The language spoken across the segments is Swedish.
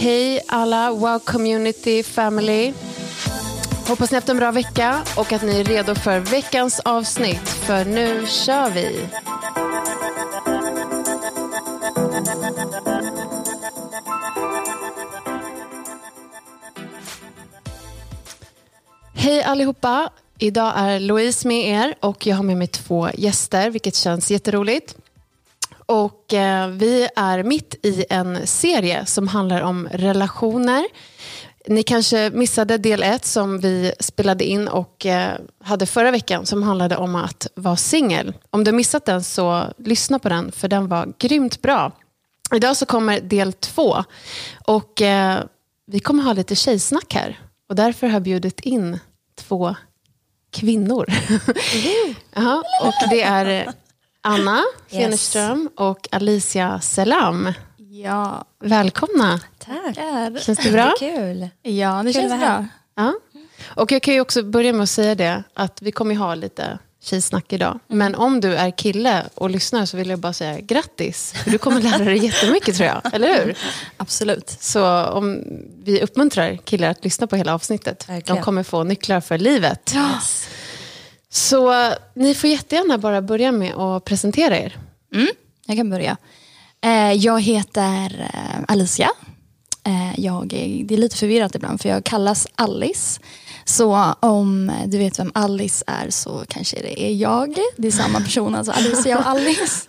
Hej alla Wow Community Family. Hoppas ni haft en bra vecka och att ni är redo för veckans avsnitt. För nu kör vi. Hej allihopa. Idag är Louise med er och jag har med mig två gäster, vilket känns jätteroligt. Och eh, vi är mitt i en serie som handlar om relationer. Ni kanske missade del ett som vi spelade in och eh, hade förra veckan som handlade om att vara singel. Om du missat den så lyssna på den för den var grymt bra. Idag så kommer del två och eh, vi kommer ha lite tjejsnack här och därför har jag bjudit in två kvinnor. Jaha, och det är Anna Feneström och Alicia Selam. Ja, Välkomna. Tack. Känns det bra? Kul. ja det Kul känns bra. Ja. Och jag kan ju också börja med att säga det, att vi kommer ha lite tjejsnack idag. Men om du är kille och lyssnar så vill jag bara säga grattis. För du kommer lära dig jättemycket tror jag, eller hur? Absolut. Så om vi uppmuntrar killar att lyssna på hela avsnittet. Verkligen. De kommer få nycklar för livet. Yes. Så ni får jättegärna bara börja med att presentera er. Mm, jag kan börja. Eh, jag heter eh, Alicia. Eh, jag är, det är lite förvirrat ibland för jag kallas Alice. Så om du vet vem Alice är så kanske det är jag. Det är samma person, alltså Alicia och Alice.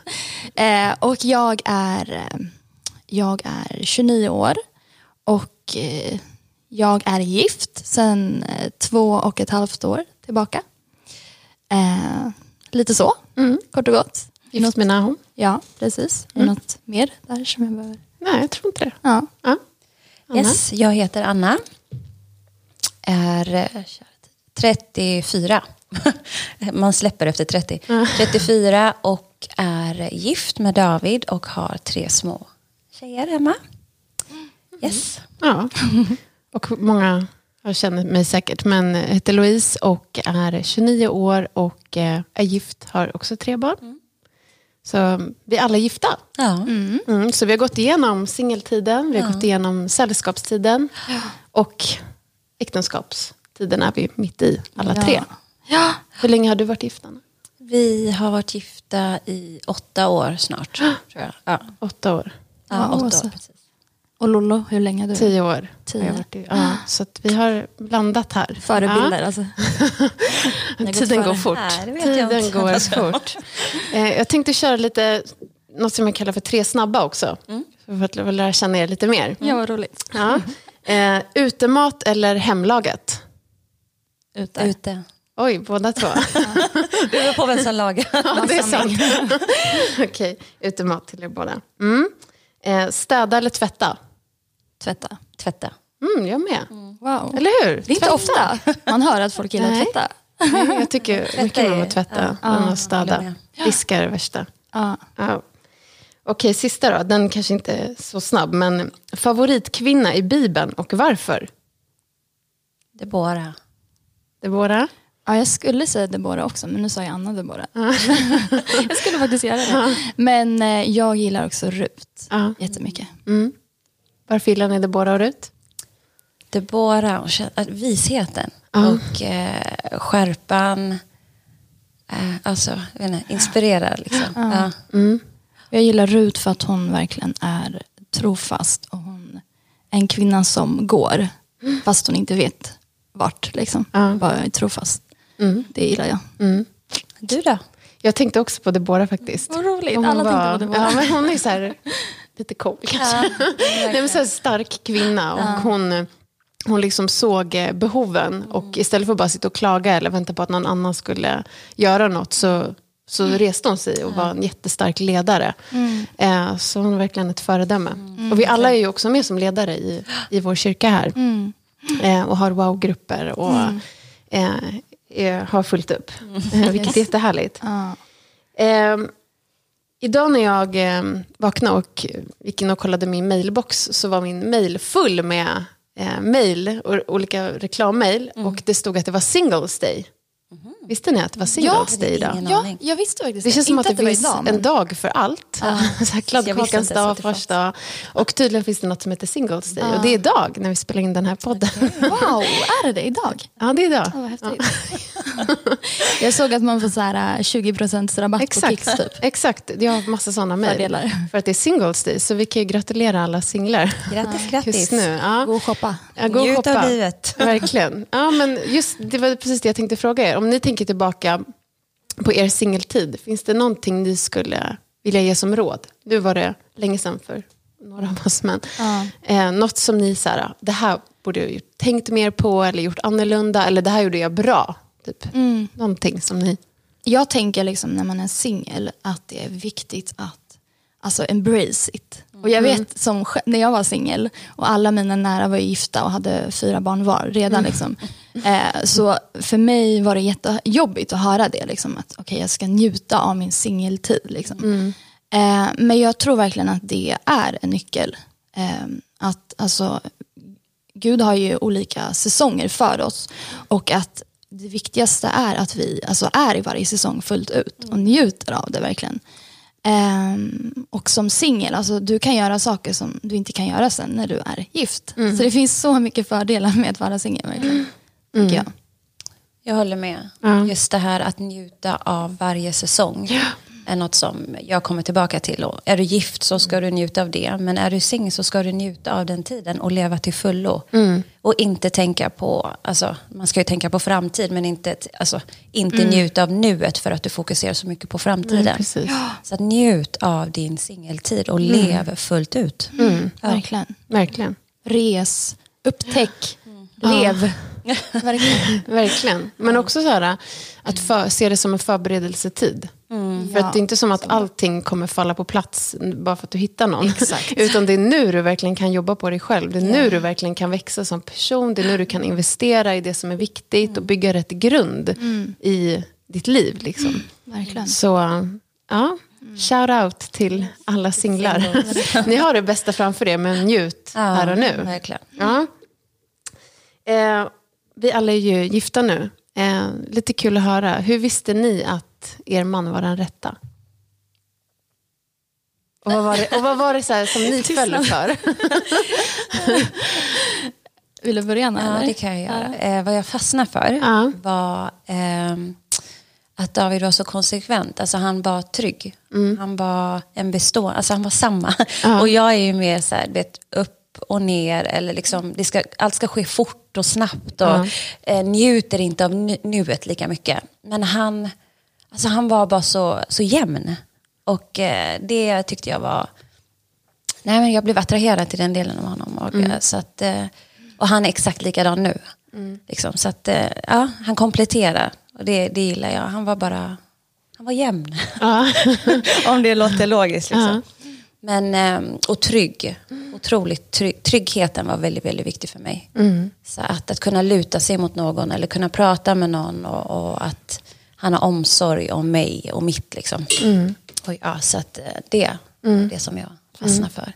Eh, och jag är, eh, jag är 29 år och eh, jag är gift sedan eh, två och ett halvt år tillbaka. Eh, lite så, kort och gott. Gift med Nahom? Ja, precis. Är det något mer där som jag behöver? Nej, jag tror inte det. Ja. Ja. Anna? Yes, jag heter Anna. Är eh, kära tid, 34. Man släpper efter 30. 34 och är gift med David och har tre små tjejer hemma. Yes. Ja, och många jag känner mig säkert, men jag heter Louise och är 29 år och eh, är gift, har också tre barn. Så vi är alla gifta. Ja. Mm, så vi har gått igenom singeltiden, vi har gått igenom sällskapstiden och äktenskapstiden är vi mitt i alla Ja. tre. Ja. Hur länge har du varit gift Anna? Vi har varit gifta i åtta år snart. Tror jag. Ja. Åtta år. Ja, Ja, åtta år. Precis. Och Lollo, hur länge har du? Tio år. Tio. Har jag varit i, ja, så att vi har blandat här. Förebilder alltså. Ja, gått tiden går fort. Jag Tiden går fort. Eh, jag tänkte köra lite, något som jag kallar för tre snabba också. För att lära- lära känna er lite mer. Ja, vad roligt. Ja. Eh, utemat eller hemlagat? Ute. Ute. Oj, båda två. Det beror på vem som lagar. ja, det är sant. Okej, utemat till er båda. Mm. Eh, städa eller tvätta? Tvätta. Tvätta. Mm, jag med. Wow. Eller hur? Det är inte ofta man hör att folk gillar att tvätta. Nej, jag tycker mycket om att tvätta Ja, än att håller städa. Diska är det värsta. Ja. Ja. Okej, sista då. Den kanske inte är så snabb. Men favoritkvinna i Bibeln och varför? Deborah. Deborah? ja, jag skulle säga Deborah också, men nu sa jag Anna Deborah. jag skulle faktiskt göra det. Men eh, jag gillar också Rut Ja. jättemycket. Mm. Varför gillar ni Deborah och Rut? Deborah och äh, visheten Ja. och eh, skärpan. Eh, alltså, jag vet inte, inspirerar liksom. Ja. Mm. Jag gillar Rut för att hon verkligen är trofast och hon är en kvinna som går fast hon inte vet vart. Liksom. Ja. Bara är trofast. Mm. Det gillar jag. Mm. Du då? Jag tänkte också på Deborah faktiskt. Vad roligt. Hon Alla var- tänkte på Deborah. Ja, men hon är så här, lite cool kanske. Nej, men så stark kvinna. Och hon, hon liksom såg eh, behoven. Och istället för att bara sitta och klaga eller vänta på att någon annan skulle göra något så, så reste hon sig och var en jättestark ledare. Eh, så hon är verkligen ett föredöme. Och vi alla är ju också med som ledare i, i vår kyrka här. Mm. Eh, och har wow-grupper och eh, har fullt upp. Eh, vilket är jättehärligt. Ja. Idag när jag eh, vaknade och gick in och kollade min mailbox så var min mail full med eh, mail, och olika reklammail. Och det stod att det var Singles Day Visste ni att det var Singles Day idag? Ja, jag visste faktiskt Det känns som Inte att det, finns idag, men- en dag för allt. så här Jag visste kladdkakans dag, att första dag. Och tydligen finns det något som heter Singles Day. Och det är idag när vi spelar in den här podden. Wow, är det det idag? Ja, det är idag. Ja, vad häftigt. jag såg att man får så här, äh, 20% rabatt på Kicks Exakt, typ. exakt. Jag har massa sådana mejl. För att det är Singles Day. Så vi kan ju gratulera alla singlar. Grattis, grattis. Just nu. Ja. Gå och shoppa. Ja, gå och Njut av livet. Verkligen. Ja, men just, det var precis det jag tänkte fråga er. Om ni tänker tillbaka på er singeltid, finns det någonting ni skulle vilja ge som råd? Nu var det länge sedan för några av oss, men Ja. eh, något som ni så här, det här borde jag tänkt mer på eller gjort annorlunda, eller det här gjorde jag bra. Typ. Mm. Någonting som ni... Jag tänker liksom när man är singel att det är viktigt att alltså embrace it. Och jag vet som när jag var singel och alla mina nära var gifta och hade fyra barn var redan. Liksom. Eh, så för mig var det jättejobbigt att höra det. Liksom, att okej jag ska njuta av min singeltid. Liksom. Eh, men jag tror verkligen att det är en nyckel. Eh, att alltså Gud har ju olika säsonger för oss och att det viktigaste är att vi alltså, är i varje säsong fullt ut och njuter av det verkligen. Ehm, och som singel, alltså, du kan göra saker som du inte kan göra sen när du är gift. Så det finns så mycket fördelar med att vara singel tycker Jag. Jag håller med. Ja. Just det här att njuta av varje säsong är något som jag kommer tillbaka till. Och är du gift så ska du njuta av det. Men är du singel så ska du njuta av den tiden och leva till fullo. Och inte tänka på, alltså, man ska ju tänka på framtid men inte, alltså, inte njuta av nuet för att du fokuserar så mycket på framtiden. Nej, precis. Så att njut av din singeltid och lev fullt ut. Verkligen. Verkligen. Res, upptäck, lev. Verkligen. Verkligen. Men också så här, att för, se det som en förberedelsetid. För Ja, att det är inte som att allting kommer falla på plats bara för att du hittar någon. Utan det är nu du verkligen kan jobba på dig själv. Det är nu du verkligen kan växa som person. Det är nu du kan investera i det som är viktigt och bygga rätt grund i ditt liv. Liksom. Verkligen. Så ja, shout out till alla singlar. Ni har det bästa framför er, men njut här och nu. Verkligen. Ja. Eh, vi alla är ju gifta nu. Eh, lite kul att höra. Hur visste ni att er man var den rätta? Och vad var det, och vad var det så här som ni föll för? Vill du börja Anna? Ja, eller? det kan jag göra. Eh, vad jag fastnade för Ja. var ehm, att David var så konsekvent. Alltså han var trygg. Han var en bestående, alltså han var samma. Och jag är ju mer så här, vet, upp och ner. Eller liksom, det ska, allt ska ske fort och snabbt. Och Ja. eh, njuter inte av nu, nuet lika mycket. Men han, alltså han var bara så, så jämn. Och eh, det tyckte jag var... Nej, men jag blev attraherad till den delen av honom. Och, eh, så att, eh, och han är exakt likadan nu. Liksom, så att, eh, ja, han kompletterar. Och det, det gillar jag. Han var bara... Han var jämn. Ja. Om det låter logiskt. Liksom. Men, eh, och trygg. Otroligt trygg. Tryggheten var väldigt, väldigt viktig för mig. Så att, att kunna luta sig mot någon eller kunna prata med någon och, och att han har omsorg om mig och mitt. Liksom. Och, ja, så att eh, det var det som jag fastnade för.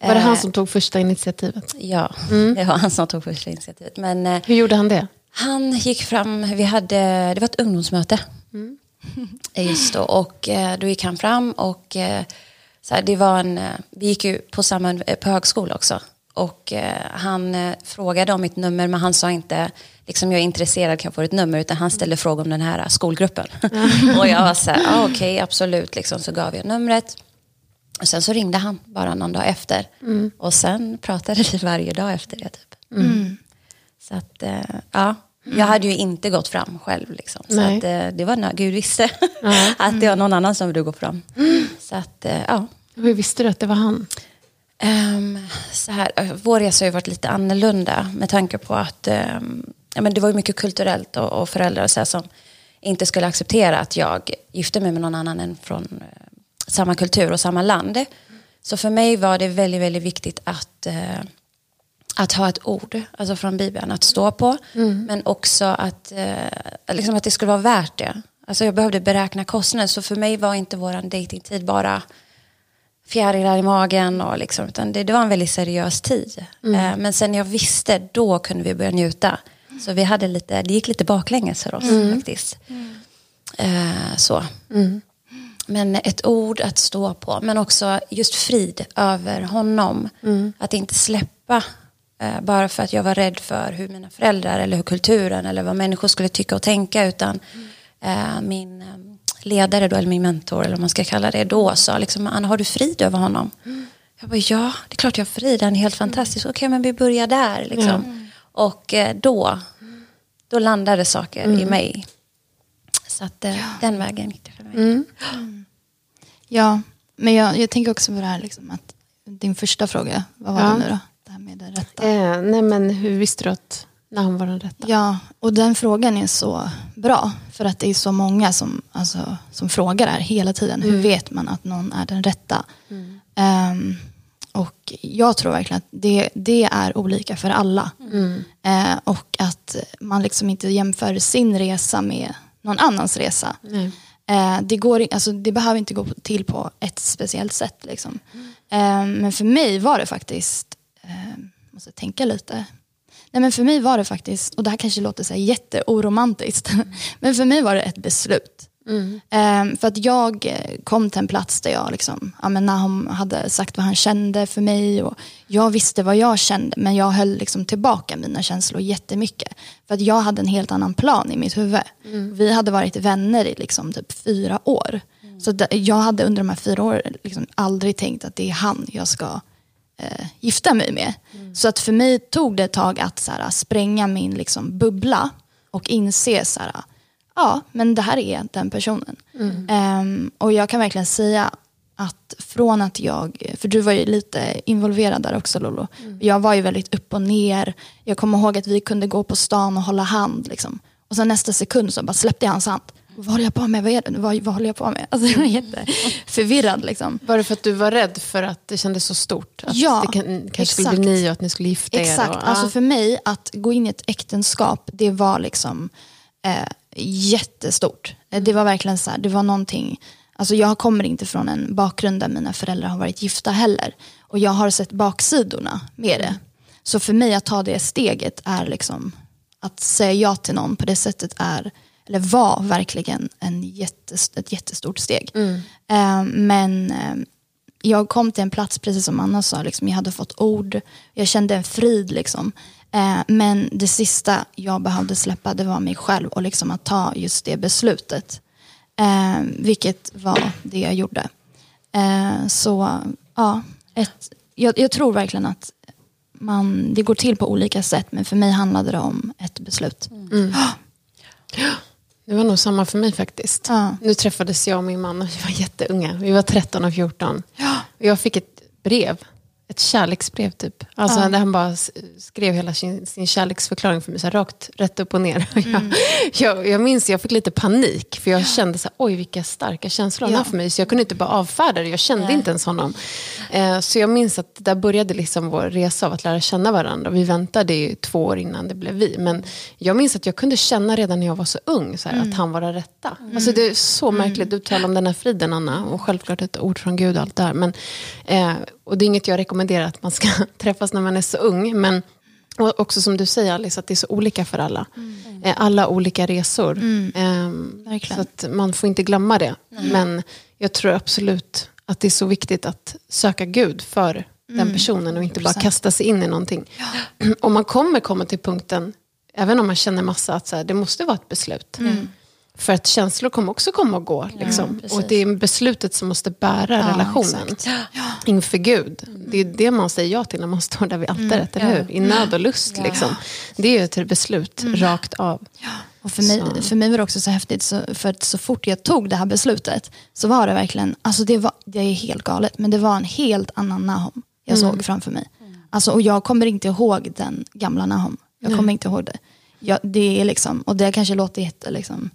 Var det han Eh, som tog första initiativet? Ja, det var han som tog första initiativet. Men eh, Hur gjorde han det? han gick fram, vi hade, det var ett ungdomsmöte. Eh, Just då, och då gick han fram och så här, det var en, eh, vi gick ju på samma eh, på högskola också. Och eh, han eh, frågade om mitt nummer men han sa inte liksom jag är intresserad kan jag få ett nummer utan han ställde frågor om den här skolgruppen. och jag var så här, ah, okej absolut liksom så gav jag numret. Och sen så ringde han bara någon dag efter. Och sen pratade vi varje dag efter det typ. Så att, eh, ja. Jag hade ju inte gått fram själv. Liksom. Så att, eh, det var när Gud visste att det var någon annan som ville gå fram. Så att, eh, ja. Hur visste du att det var han? Ehm, så här, vår resa har ju varit lite annorlunda med tanke på att ehm, ja, men det var ju mycket kulturellt och, och föräldrar och så här, som inte skulle acceptera att jag gifte mig med någon annan än från eh, samma kultur och samma land. Så för mig var det väldigt, väldigt viktigt att, eh, att ha ett ord alltså från Bibeln att stå på. Men också att, eh, liksom att det skulle vara värt det. Alltså jag behövde beräkna kostnader så för mig var inte vår dejtingtid bara fjärilar i magen. Och liksom, utan det, det var en väldigt seriös tid. Eh, men sen jag visste, då kunde vi börja njuta. Så vi hade lite, det gick lite baklänges för oss faktiskt. Eh, så. Men ett ord att stå på, men också just frid över honom. Att inte släppa, eh, bara för att jag var rädd för hur mina föräldrar eller hur kulturen eller vad människor skulle tycka och tänka. Utan eh, min eh, ledare då, eller min mentor, eller vad man ska kalla det, då sa liksom, Anna har du frid över honom? Jag bara, ja, det är klart jag har frid, han är helt fantastisk. Okej, men vi börjar där liksom. Och eh, då, då landade saker i mig. Så att eh, den vägen gick det för mig. Ja, men jag, jag tänker också på det här liksom att din första fråga, vad var Ja. det nu då? Det här med det rätta. Eh, nej men hur visste du att när han var den rätta? Ja, och den frågan är så bra. För att det är så många som, alltså, som frågar det här hela tiden. Hur vet man att någon är den rätta? Ehm, och jag tror verkligen att det, det är olika för alla. Eh, och att man liksom inte jämför sin resa med någon annans resa. Eh, det, går, alltså, det behöver inte gå till på ett speciellt sätt. Liksom. Eh, men för mig var det faktiskt, måste tänka lite. Nej, men för mig var det faktiskt, och det här kanske låter så här jätteoromantiskt, men för mig var det ett beslut. Eh, för att jag kom till en plats där jag, liksom, ja, men Nahum hade sagt vad han kände för mig och jag visste vad jag kände men jag höll liksom tillbaka mina känslor jättemycket. För att jag hade en helt annan plan i mitt huvud. Vi hade varit vänner i liksom typ fyra år. Så det, jag hade under de här fyra åren liksom aldrig tänkt att det är han jag ska eh, gifta mig med. Så att för mig tog det ett tag att så här, spränga min liksom, bubbla och inse så här, ja men det här är den personen. Ehm, och jag kan verkligen säga att från att jag, för du var ju lite involverad där också Lolo. Jag var ju väldigt upp och ner. Jag kommer ihåg att vi kunde gå på stan och hålla hand. Liksom. Och sen nästa sekund så bara släppte jag hans hand. Vad håller jag på med? Vad är det? Vad, vad håller jag på med? Alltså, jag var jätteförvirrad. Liksom. Var det för att du var rädd för att det kändes så stort? Att Ja, det kan, kanske skulle exakt. bli ni och att ni skulle gifta Exakt, er? Och, alltså ja. för mig att gå in i ett äktenskap, det var liksom eh, jättestort. Eh, Det var verkligen så här, det var någonting, alltså jag kommer inte från en bakgrund där mina föräldrar har varit gifta heller. Och jag har sett baksidorna med det. Så för mig att ta det steget är liksom, att säga ja till någon på det sättet är, eller var verkligen en jättes, ett jättestort steg. Eh, men eh, jag kom till en plats, precis som Anna sa, liksom, jag hade fått ord, jag kände en frid. Liksom. Eh, men det sista jag behövde släppa det var mig själv och liksom att ta just det beslutet. Eh, vilket var det jag gjorde. Eh, så ja, ett, jag, jag tror verkligen att man, det går till på olika sätt men för mig handlade det om ett beslut. Det var nog samma för mig faktiskt. Ja. Nu träffades jag och min man och vi var jätteunga. Vi var 13 och 14. Och jag fick ett brev. Ett kärleksbrev typ. Alltså där han bara skrev hela sin, sin kärleksförklaring för mig. Så här, rakt, rätt upp och ner. Och Jag, jag, jag minns jag fick lite panik. För jag kände så här, oj vilka starka känslor han Ja. har för mig. Så jag kunde inte bara avfärda det. Jag kände inte ens honom. Eh, så jag minns att där började liksom vår resa av att lära känna varandra. Vi väntade ju två år innan det blev vi. Men jag minns att jag kunde känna redan när jag var så ung så här, att han var den rätta. Alltså, det är så märkligt. Du talar om den här friden Anna. Och självklart ett ord från Gud och allt det här. Men, eh, och det är inget jag rekommenderar att man ska träffas när man är så ung. Men och också som du säger Alice, att det är så olika för alla. Eh, alla olika resor. Ehm, Verkligen. så att man får inte glömma det. Men jag tror absolut att det är så viktigt att söka Gud för den personen och inte bara 100%. kasta sig in i någonting. Och man kommer komma till punkten, även om man känner massa, att så här, det måste vara ett beslut. För att känslor kommer också komma och gå. Liksom. precis. och det är beslutet som måste bära relationen inför Gud. Det är det man säger ja till när man står där vid altaret, eller hur? I nöd och lust. Liksom. Det är ett beslut rakt av. Och för mig, Så. för mig var det också så häftigt, så, för att så fort jag tog det här beslutet så var det verkligen, alltså det, var, det är helt galet, men det var en helt annan Nahom jag såg framför mig. Alltså, och jag kommer inte ihåg den gamla Nahom. Jag kommer inte ihåg det. Jag, det är liksom, och det kanske låter jätte liksom,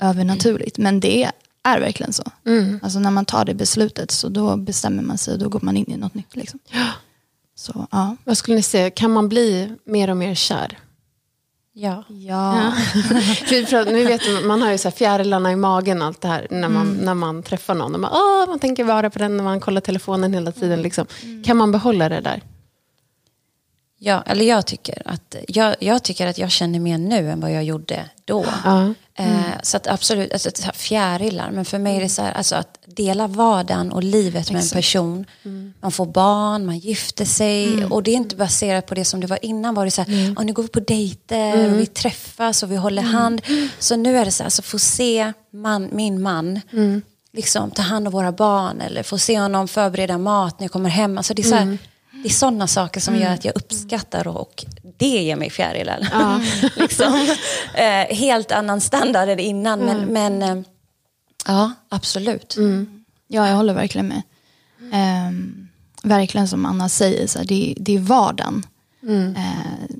övernaturligt, men det är verkligen så. Alltså när man tar det beslutet så då bestämmer man sig och då går man in i något nytt. Liksom. Så ja. Vad skulle ni säga, kan man bli mer och mer kär? Ja. Ja. Att nu vet man, man har ju så här fjärilarna i magen allt det här när man, när man träffar någon. Och man, Åh, man tänker vara på den när man kollar telefonen hela tiden. Liksom. Kan man behålla det där? Ja, eller jag tycker, att, jag, jag tycker att jag känner mer nu än vad jag gjorde då. Ja. Eh, så att absolut, alltså, fjärilar. Men för mig är det så här, alltså, att dela vardagen och livet med en person. Man får barn, man gifter sig. Och det är inte baserat på det som det var innan. Var det så här, "Ja, nu går vi på dejter och vi träffas och vi håller hand. Så nu är det så här, alltså, få se man, min man liksom, ta hand om våra barn. Eller få se honom förbereda mat när jag kommer hem. Alltså, det är så här, det är sådana saker som gör att jag uppskattar och, och det ger mig fjärilar. liksom. eh, helt annan standard än innan. Men, men eh, ja, absolut. Ja, jag håller verkligen med. Ehm, verkligen som Anna säger, så här, det, det är vardagen. Eh,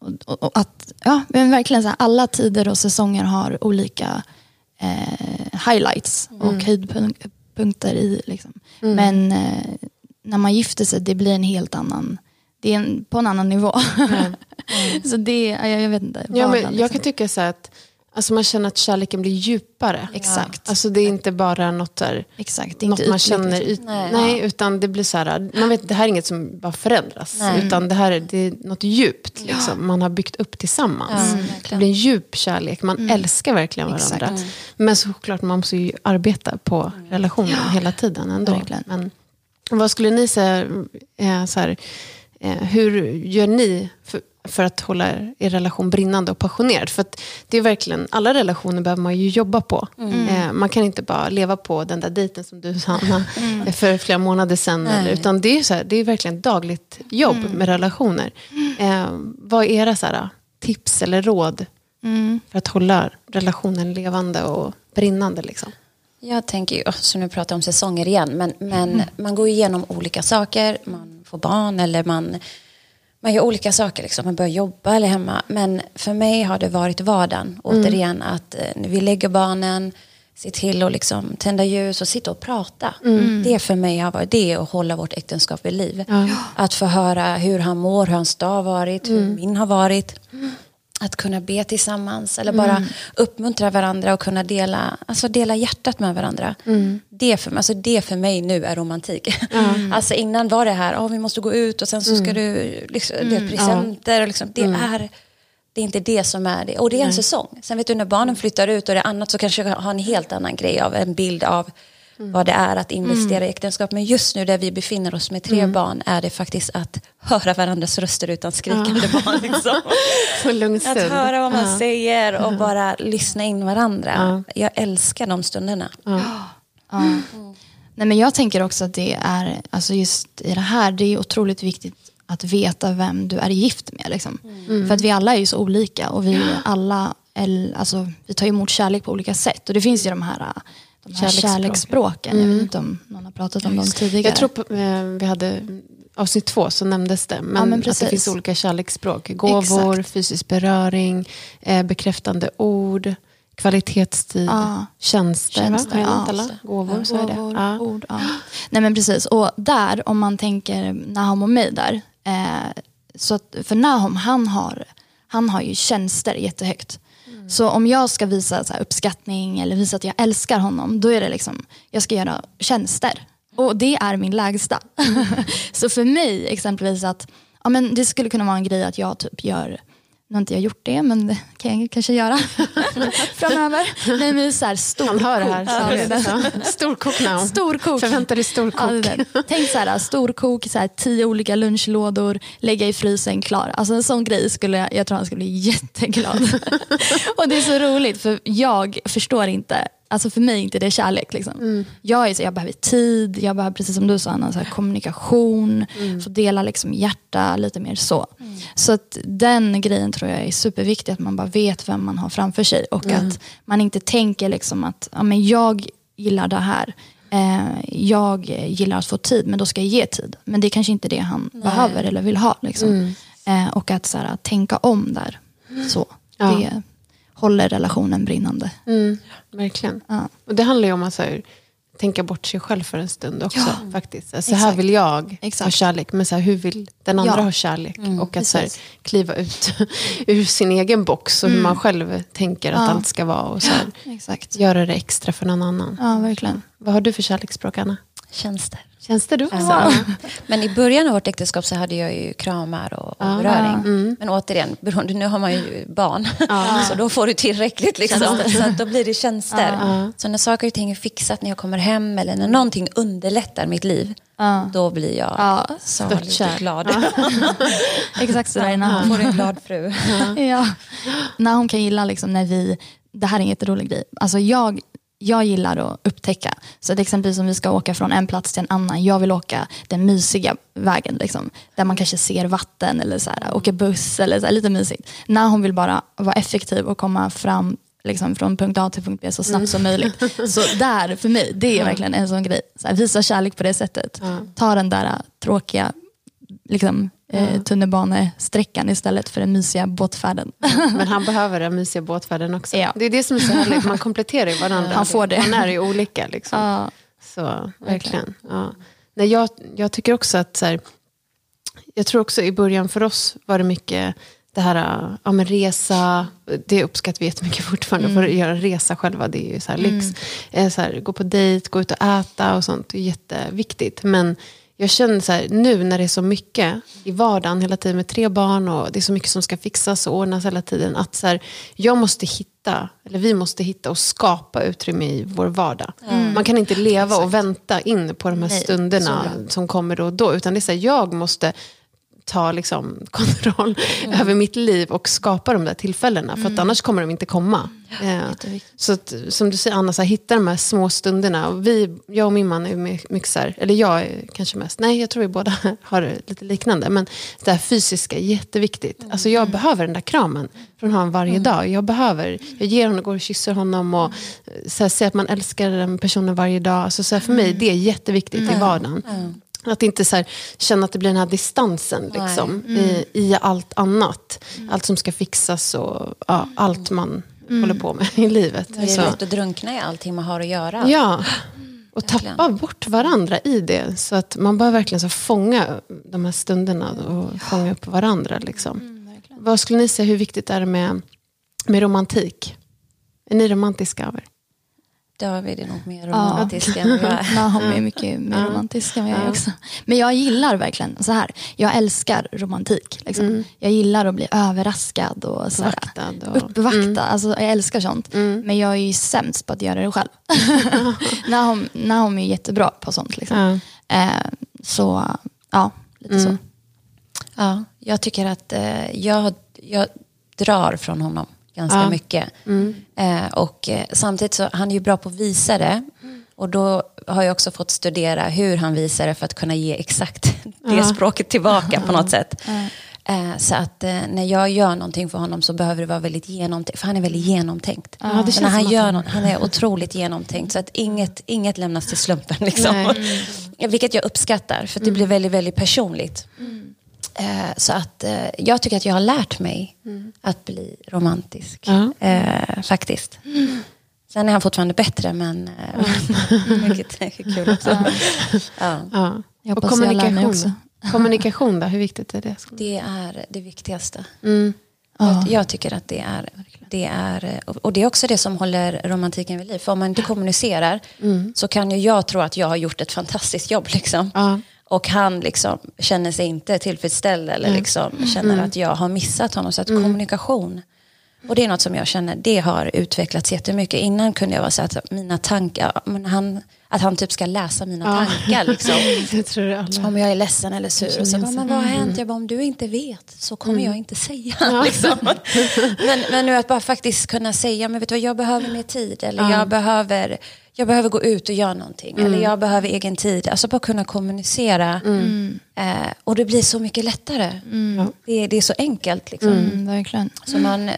och, och, och att, ja, men verkligen så här, alla tider och säsonger har olika eh, highlights och höjdpunkter i. Liksom. Men eh, när man gifter sig, det blir en helt annan, det är en, på en annan nivå. så det, ja, jag, jag vet inte. Ja, men jag liksom. kan tycka så att alltså man känner att kärleken blir djupare. Exakt. Alltså det är inte bara något, där, Exakt, något man ytligt, känner liksom. ut, Nej. nej. utan det blir så här, man vet, det här är inget som bara förändras. Nej. Utan det här är, det är något djupt liksom, man har byggt upp tillsammans. Ja, det blir en djup kärlek, man älskar verkligen varandra. Exakt. Men såklart man måste ju arbeta på relationen hela tiden ändå. Verkligen. Men vad skulle ni säga, eh, så här, eh, hur gör ni för, för att hålla er relation brinnande och passionerad? För det är verkligen, alla relationer behöver man ju jobba på. Eh, man kan inte bara leva på den där dejten som du sa Anna, eh, för flera månader sedan. Eller, utan det är, så här, det är verkligen dagligt jobb med relationer. Eh, vad är era så här, tips eller råd Mm. för att hålla relationen levande och brinnande? Liksom? Jag tänker ju, så nu pratar jag om säsonger igen, men, men man går igenom olika saker, man får barn eller man, man gör olika saker, liksom. man börjar jobba eller hemma. Men för mig har det varit vardagen, återigen, att eh, vi lägger barnen, se till att liksom tända ljus och sitta och prata. Det för mig har varit det att hålla vårt äktenskap vid liv. Att få höra hur han mår, hur hans dag har varit, hur min har varit. Att kunna be tillsammans eller bara uppmuntra varandra och kunna dela, alltså dela hjärtat med varandra. Det, för, alltså det för mig nu är romantik. Alltså innan var det här, oh, vi måste gå ut och sen så ska du, liksom, det är presenter. Och liksom, det, är, det är inte det som är det. Och det är en säsong. Sen vet du när barnen flyttar ut och det är annat så kanske jag har en helt annan grej av en bild av vad det är att investera i äktenskap. Men just nu där vi befinner oss med tre barn är det faktiskt att höra varandras röster utan skrikande barn. Liksom. Att höra vad man säger och bara lyssna in varandra. Jag älskar de stunderna. Ja. Nej, men jag tänker också att det är, alltså just i det här, det är otroligt viktigt att veta vem du är gift med. Liksom. Mm. För att vi alla är ju så olika och vi alla, el- alltså, vi tar emot kärlek på olika sätt. Och det finns ju de här, de här Kärleksspråken. kärleksspråken. Jag vet inte om någon har pratat om dem tidigare. Jag tror på, eh, vi hade avsnitt två så nämndes det. Men, Ja, men att det finns olika kärleksspråk. Gåvor, Exakt. fysisk beröring, eh, bekräftande ord, kvalitetstid, Ja. tjänster. Tjänster, ja. alla? Gåvor, så är det. Gåvor, Ja. ord, ja. Nej men precis, och där om man tänker Nahom och mig där. Eh, så att, för Nahom han har, han har ju tjänster jättehögt. Så om jag ska visa så uppskattning eller visa att jag älskar honom, då är det liksom, jag ska göra tjänster. Och det är min lägsta. så för mig exempelvis att, ja men det skulle kunna vara en grej att jag typ gör nu har inte jag gjort det, men det kan jag kanske göra framöver. Nej, men så här, stor Han hör det här. Storkok now. Storkok. Förvänta dig storkok. Ja. Tänk så här, storkok, så här, tio olika lunchlådor, lägga i frysen, klar. Alltså en sån grej skulle jag, jag tror han skulle bli jätteglad. och det är så roligt för jag förstår inte, alltså för mig är inte det kärlek. Liksom. Jag, är så, jag behöver tid, jag behöver precis som du sa, Anna, så här, kommunikation, få dela liksom, hjärta, lite mer så. Så att den grejen tror jag är superviktig, att man bara vet vem man har framför sig och att man inte tänker liksom att ja, men jag gillar det här. Eh, jag gillar att få tid, men då ska jag ge tid. Men det är kanske inte det han behöver eller vill ha. Liksom. Eh, och att så här, tänka om där. Så, Ja. Det håller relationen brinnande. Mm, verkligen. Ja. Och det handlar ju om att så här, tänka bort sig själv för en stund också. Ja. faktiskt. Så, här, så här Exakt. vill jag Exakt. ha kärlek, men så här, hur vill den andra Ja. ha kärlek? och att så här, kliva ut ur sin egen box och hur man själv tänker att allt ska vara. Och så göra det extra för någon annan. Ja, verkligen. Vad har du för kärleksspråk, Anna? Tjänster. Känns det också? Ja. Men i början av vårt äktenskap så hade jag ju kramar och, och beröring. Men återigen, beroende, nu har man ju barn. så då får du tillräckligt. Liksom. Så då blir det tjänster. Så när saker och ting är fixat, när jag kommer hem eller när någonting underlättar mitt liv. Då blir jag Ja, saligt störtkär. glad. Exakt sådär när hon Får en glad fru. ja. När hon kan gilla liksom när vi, det här är en jätterolig grej. Alltså jag, jag gillar att upptäcka. Så att exempelvis om vi ska åka från en plats till en annan. Jag vill åka den mysiga vägen. Liksom, där man kanske ser vatten eller så här, åka buss eller så här, lite mysigt. När hon vill bara vara effektiv och komma fram liksom, från punkt A till punkt B så snabbt som möjligt. Så där, för mig, det är verkligen en sån grej. Så här, visa kärlek på det sättet. Ta den där tråkiga liksom, eh, tunnelbanesträckan istället för den mysiga båtfärden. Men han behöver den mysiga båtfärden också. Ja. Det är det som är så härligt, man kompletterar ju varandra. Han får det. Man är ju olika. Liksom. Ja. Så, verkligen. Ja. Nej, jag, jag tycker också att, så här, jag tror också i början för oss var det mycket det här, ja men resa, det uppskattar vi jättemycket fortfarande, Mm. för att göra en resa själva, det är ju så här lyx. Eh, Så här, gå på dejt, gå ut och äta och sånt, det är jätteviktigt. Men jag känner så här, nu när det är så mycket i vardagen hela tiden med tre barn och det är så mycket som ska fixas och ordnas hela tiden, att så här, jag måste hitta, eller vi måste hitta och skapa utrymme i vår vardag. Man kan inte leva och vänta in på de här Nej, stunderna som kommer då och då, utan det är så här, jag måste ta liksom kontroll över mitt liv och skapa de där tillfällena. För att annars kommer de inte komma. Eh, jätteviktigt. så att, som du säger Anna, så här, hitta de här små stunderna. Och vi, jag och min man är my- mycket så här, eller jag är kanske mest, nej jag tror vi båda har lite liknande. Men det här fysiska är jätteviktigt. Alltså jag behöver den där kramen från honom varje dag. Jag behöver, jag ger honom, går och kysser honom och eh, så här, säger att man älskar den personen varje dag. Alltså, så här, för mig det är jätteviktigt i vardagen. Att inte så här, känna att det blir den här distansen liksom, i, i allt annat. Allt som ska fixas och ja, allt man håller på med i livet. Det är Så, lätt att drunkna i allting man har att göra. ja, och Verkligen. tappa bort varandra i det. Så att man bör verkligen så fånga de här stunderna och fånga upp varandra. Liksom. Vad skulle ni säga, hur viktigt är det med, med romantik? Är ni romantiska av er? David är nog mer romantisk än vad jag är. Nahom är mycket mer romantisk än jag är också. Men jag gillar verkligen så här. Jag älskar romantik. Liksom. Jag gillar att bli överraskad och så här, och- uppvaktad. Alltså, jag älskar sånt. Men jag är ju sämst på att göra det själv. Nahom är jättebra på sånt. Liksom. Eh, så ja, lite så. Ja, jag tycker att eh, jag, jag drar från honom ganska Ja. mycket. Eh, och eh, samtidigt så han är ju bra på att visa det. Och då har jag också fått studera hur han visar det för att kunna ge exakt det språket tillbaka på något sätt. Eh, så att eh, när jag gör någonting för honom så behöver det vara väldigt genomtänkt. För han är väldigt genomtänkt. det känns Så när han, gör något, han är otroligt genomtänkt. Så att inget, inget lämnas till slumpen. Liksom. Vilket jag uppskattar. För det blir väldigt, väldigt personligt. Eh, så att eh, jag tycker att jag har lärt mig att bli romantisk. Ja. Eh, faktiskt. Sen är han fortfarande bättre men eh, mycket kul också. Ja. Ja. Jag och lär mig kommunikation. kommunikation då, hur viktigt är det? Det är det viktigaste. Mm. Jag, jag tycker att det är, det är, och det är också det som håller romantiken vid liv. För om man inte kommunicerar så kan ju jag tro att jag har gjort ett fantastiskt jobb. Liksom. Ja. Och han liksom känner sig inte tillfredsställd eller liksom känner att jag har missat honom. Så att kommunikation, och det är något som jag känner, det har utvecklats jättemycket. Innan kunde jag vara så att mina tankar, men han, att han typ ska läsa mina tankar. Liksom. Det tror jag alla. Om jag är ledsen eller sur. Och så bara, men vad har hänt? Jag bara, om du inte vet så kommer jag inte säga. Liksom. men, men nu att bara faktiskt kunna säga, men vet du vad, jag behöver mer tid. Eller jag, behöver, jag behöver gå ut och göra någonting. Eller jag behöver egen tid. Alltså bara kunna kommunicera. Eh, och det blir så mycket lättare. Det, är- det är så enkelt. Liksom. Mm, verkligen. Så man eh,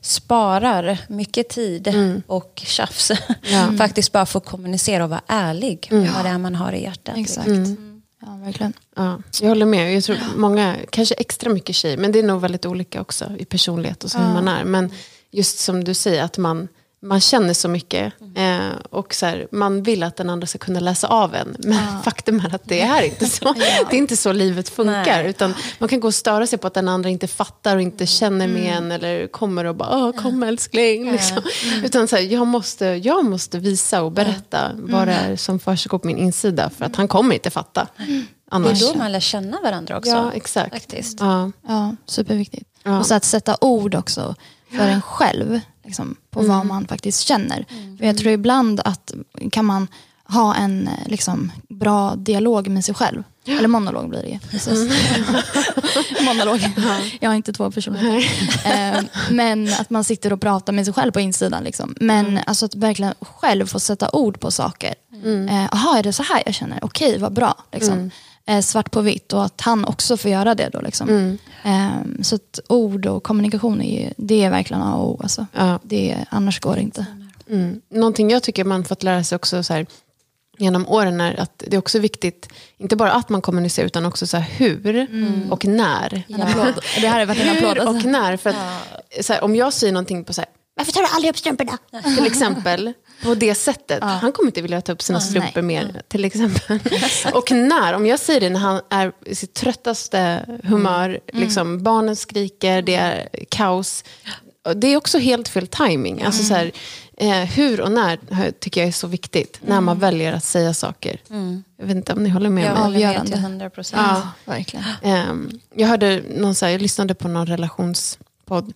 sparar mycket tid och tjafs. Faktiskt bara för att kommunicera och vara ärlig med vad det är man har i hjärtat. Exakt. liksom. Ja, verkligen. Ja, jag håller med. Jag tror många, kanske extra mycket tjejer, men det är nog väldigt olika också i personlighet och så hur man är. Men just som du säger, att man, man känner så mycket. Eh, och så här, man vill att den andra ska kunna läsa av en. Men faktum är att det är inte så. Det är inte så livet funkar. Nej. Utan man kan gå och störa sig på att den andra inte fattar och inte känner med en. Eller kommer och bara, Åh, kom älskling. Liksom. Utan så här, jag, måste, jag måste visa och berätta vad det är som försiggår på min insida. För att han kommer inte fatta. Det Annars. är då man lär känna varandra också. Ja, exakt. Faktiskt. Ja. Ja, superviktigt. Ja. Och så att sätta ord också för en själv liksom, på vad man faktiskt känner. För jag tror ibland att kan man ha en eh, liksom, bra dialog med sig själv. Eller monolog blir det ju. precis. monolog. Jag har inte två personer. Eh, men att man sitter och pratar med sig själv på insidan. Liksom. Men alltså, att verkligen själv få sätta ord på saker. Jaha, är det så här jag känner? Okej, vad bra. Liksom. Eh, svart på vitt och att han också får göra det. Då, liksom. Eh, så att ord och kommunikation är, ju, det är verkligen A och O. Alltså. Ja. Det, annars går det inte. Mm. Någonting jag tycker man fått lära sig också så här, genom åren är att det är också viktigt, inte bara att man kommunicerar utan också så här, hur och när. Applåd. Det här har varit en applåd. Hur och Alltså. när. För att, så här, om jag säger någonting på så här, varför tar du aldrig upp strumporna? Till exempel, på det sättet. Han kommer inte vilja ta upp sina strumpor mer, till exempel. och när, om jag säger det när han är i sitt tröttaste humör, liksom, barnen skriker, det är kaos. Det är också helt fel timing. Alltså så här, eh, hur och när tycker jag är så viktigt. När man väljer att säga saker. Jag vet inte om ni håller med Jag mig. håller med till 100 procent. Ja, verkligen. Ehm, jag hörde någon så här, jag lyssnade på någon relationspodd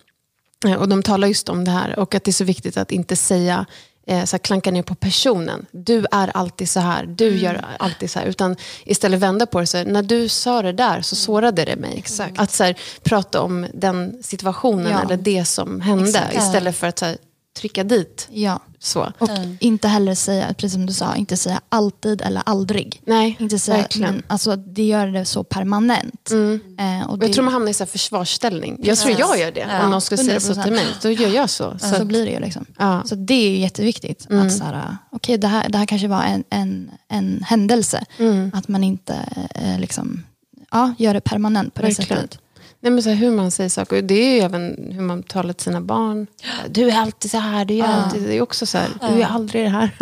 eh, och de talar just om det här och att det är så viktigt att inte säga eh, så här, klanka ner på personen. Du är alltid så här, du gör alltid så här. Utan istället vända på det. Så här, när du sa det där så sårade det mig. Att så här, prata om den situationen Ja. eller det som hände. Exakt. Istället för att så här, trycka dit. Ja. Så. Och inte heller säga, precis som du sa, inte säga alltid eller aldrig. Nej, Inte säga, verkligen. Mm. men, alltså, det gör det så permanent. Eh, och det, jag tror man hamnar i så här försvarsställning. Jag tror jag gör det. Ja. Om någon skulle säga så 100%. till mig, då gör jag så. så, så att- blir det ju. Liksom. Ja. Så det är ju jätteviktigt. Att så här, okej, det, här, det här kanske var en, en, en händelse. Mm. Att man inte eh, liksom, ja, gör det permanent på det Verkligen. sättet. Nej, men så här, hur man säger saker. Det är ju även hur man talar till sina barn. Du är alltid så här. Du är, alltid, det är också så här. Du är aldrig det här.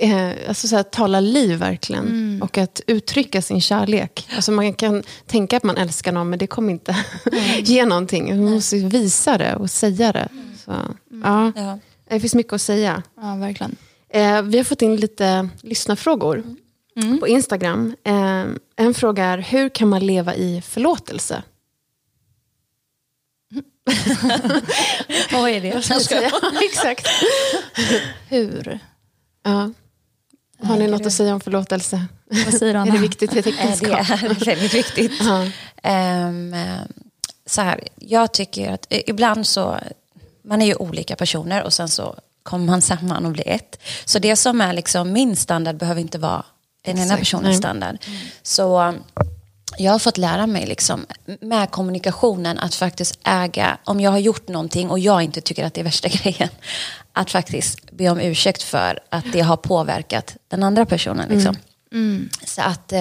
Eh, alltså så här, tala liv verkligen. Och att uttrycka sin kärlek. Alltså man kan tänka att man älskar någon men det kommer inte ge någonting. Man måste visa det och säga det. Så, ja. Ja. Det finns mycket att säga. Ja, verkligen. Eh, vi har fått in lite lyssnarfrågor på Instagram. Eh, en fråga är, hur kan man leva i förlåtelse? Vad är det? Jag ska... Exakt. Hur? Ja. Har ni något att säga om förlåtelse? Vad säger du, Är Anna? det viktigt i ett äktenskap? Det är väldigt viktigt. Ja. Ehm, eh, så här, jag tycker att ibland så, man är ju olika personer och sen så kommer man samman och blir ett. Så det som är liksom min standard behöver inte vara den ena personens standard. Så eh, jag har fått lära mig liksom, med kommunikationen att faktiskt äga, om jag har gjort någonting och jag inte tycker att det är värsta grejen, att faktiskt be om ursäkt för att det har påverkat den andra personen. Liksom. Så att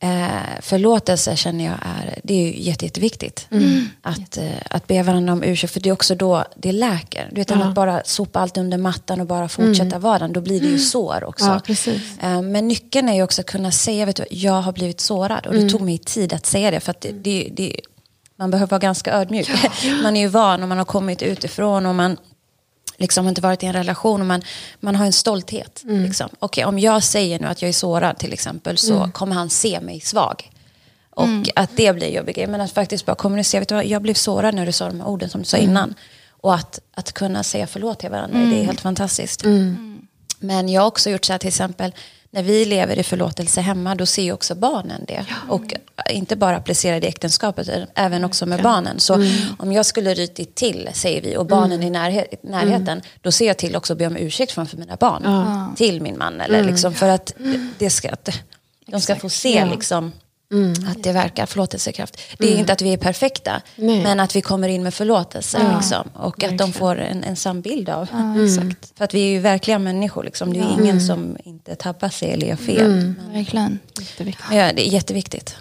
eh, förlåtelse känner jag är, det är ju jätte, jätteviktigt. Att, eh, att be varandra om ursäkt, för det är också då det läker. Du vet, än att bara sopa allt under mattan och bara fortsätta vara den, då blir det ju sår också. Ja. Eh, Men nyckeln är ju också att kunna säga, vet du, jag har blivit sårad. Och det tog mig tid att säga det, för att det, det, det, man behöver vara ganska ödmjuk. Man är ju van och man har kommit utifrån och man liksom inte varit i en relation och man, har en stolthet. Liksom. Okej, om jag säger nu att jag är sårad till exempel så kommer han se mig svag. Och att det blir jobbigt. Men att faktiskt bara kommunicera, vet du vad, jag blev sårad när du sa de här orden som du sa innan. Och att, att kunna säga förlåt till varandra, det är helt fantastiskt. Men jag har också gjort så här till exempel, när vi lever i förlåtelse hemma, då ser ju också barnen det. Och inte bara applicerar det i äktenskapet, även också med barnen. Så om jag skulle rytit till, säger vi, och barnen är i närhet, närheten, då ser jag till också att be om ursäkt framför mina barn. Till min man, eller liksom, för att det ska, att de ska få se liksom, att det verkar förlåtelsekraft. Det är inte att vi är perfekta, Nej. men att vi kommer in med förlåtelse. Liksom, och att de får en, en sann bild av. Exakt. För att vi är ju verkliga människor. Liksom. Det är ju ingen som inte tabbar sig eller gör fel. Men, Verkligen. Jätteviktigt. ja, det är jätteviktigt.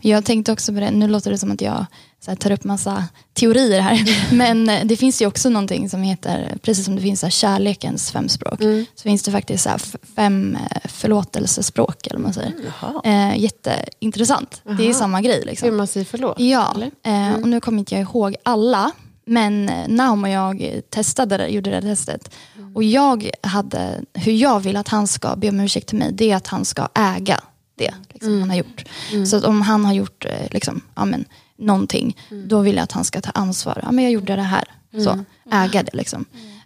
Jag tänkte också på det, nu låter det som att jag så här, tar upp massa teorier här. Men eh, det finns ju också någonting som heter, precis som det finns så här, kärlekens fem språk, så finns det faktiskt så här, fem eh, förlåtelsespråk, eller man säger. Eh, jätteintressant. Det är Jaha. samma grej. Liksom. Hur man säger förlåt? Ja, eller? eh, och nu kommer inte jag ihåg alla. Men eh, Naum och jag eh, testade det, gjorde det testet. Och jag hade, hur jag vill att han ska be om ursäkt till mig, det är att han ska äga det liksom, han har gjort. Så att om han har gjort eh, liksom, ja, någonting, då vill jag att han ska ta ansvar. Ja, men jag gjorde det här. Så, äga det liksom.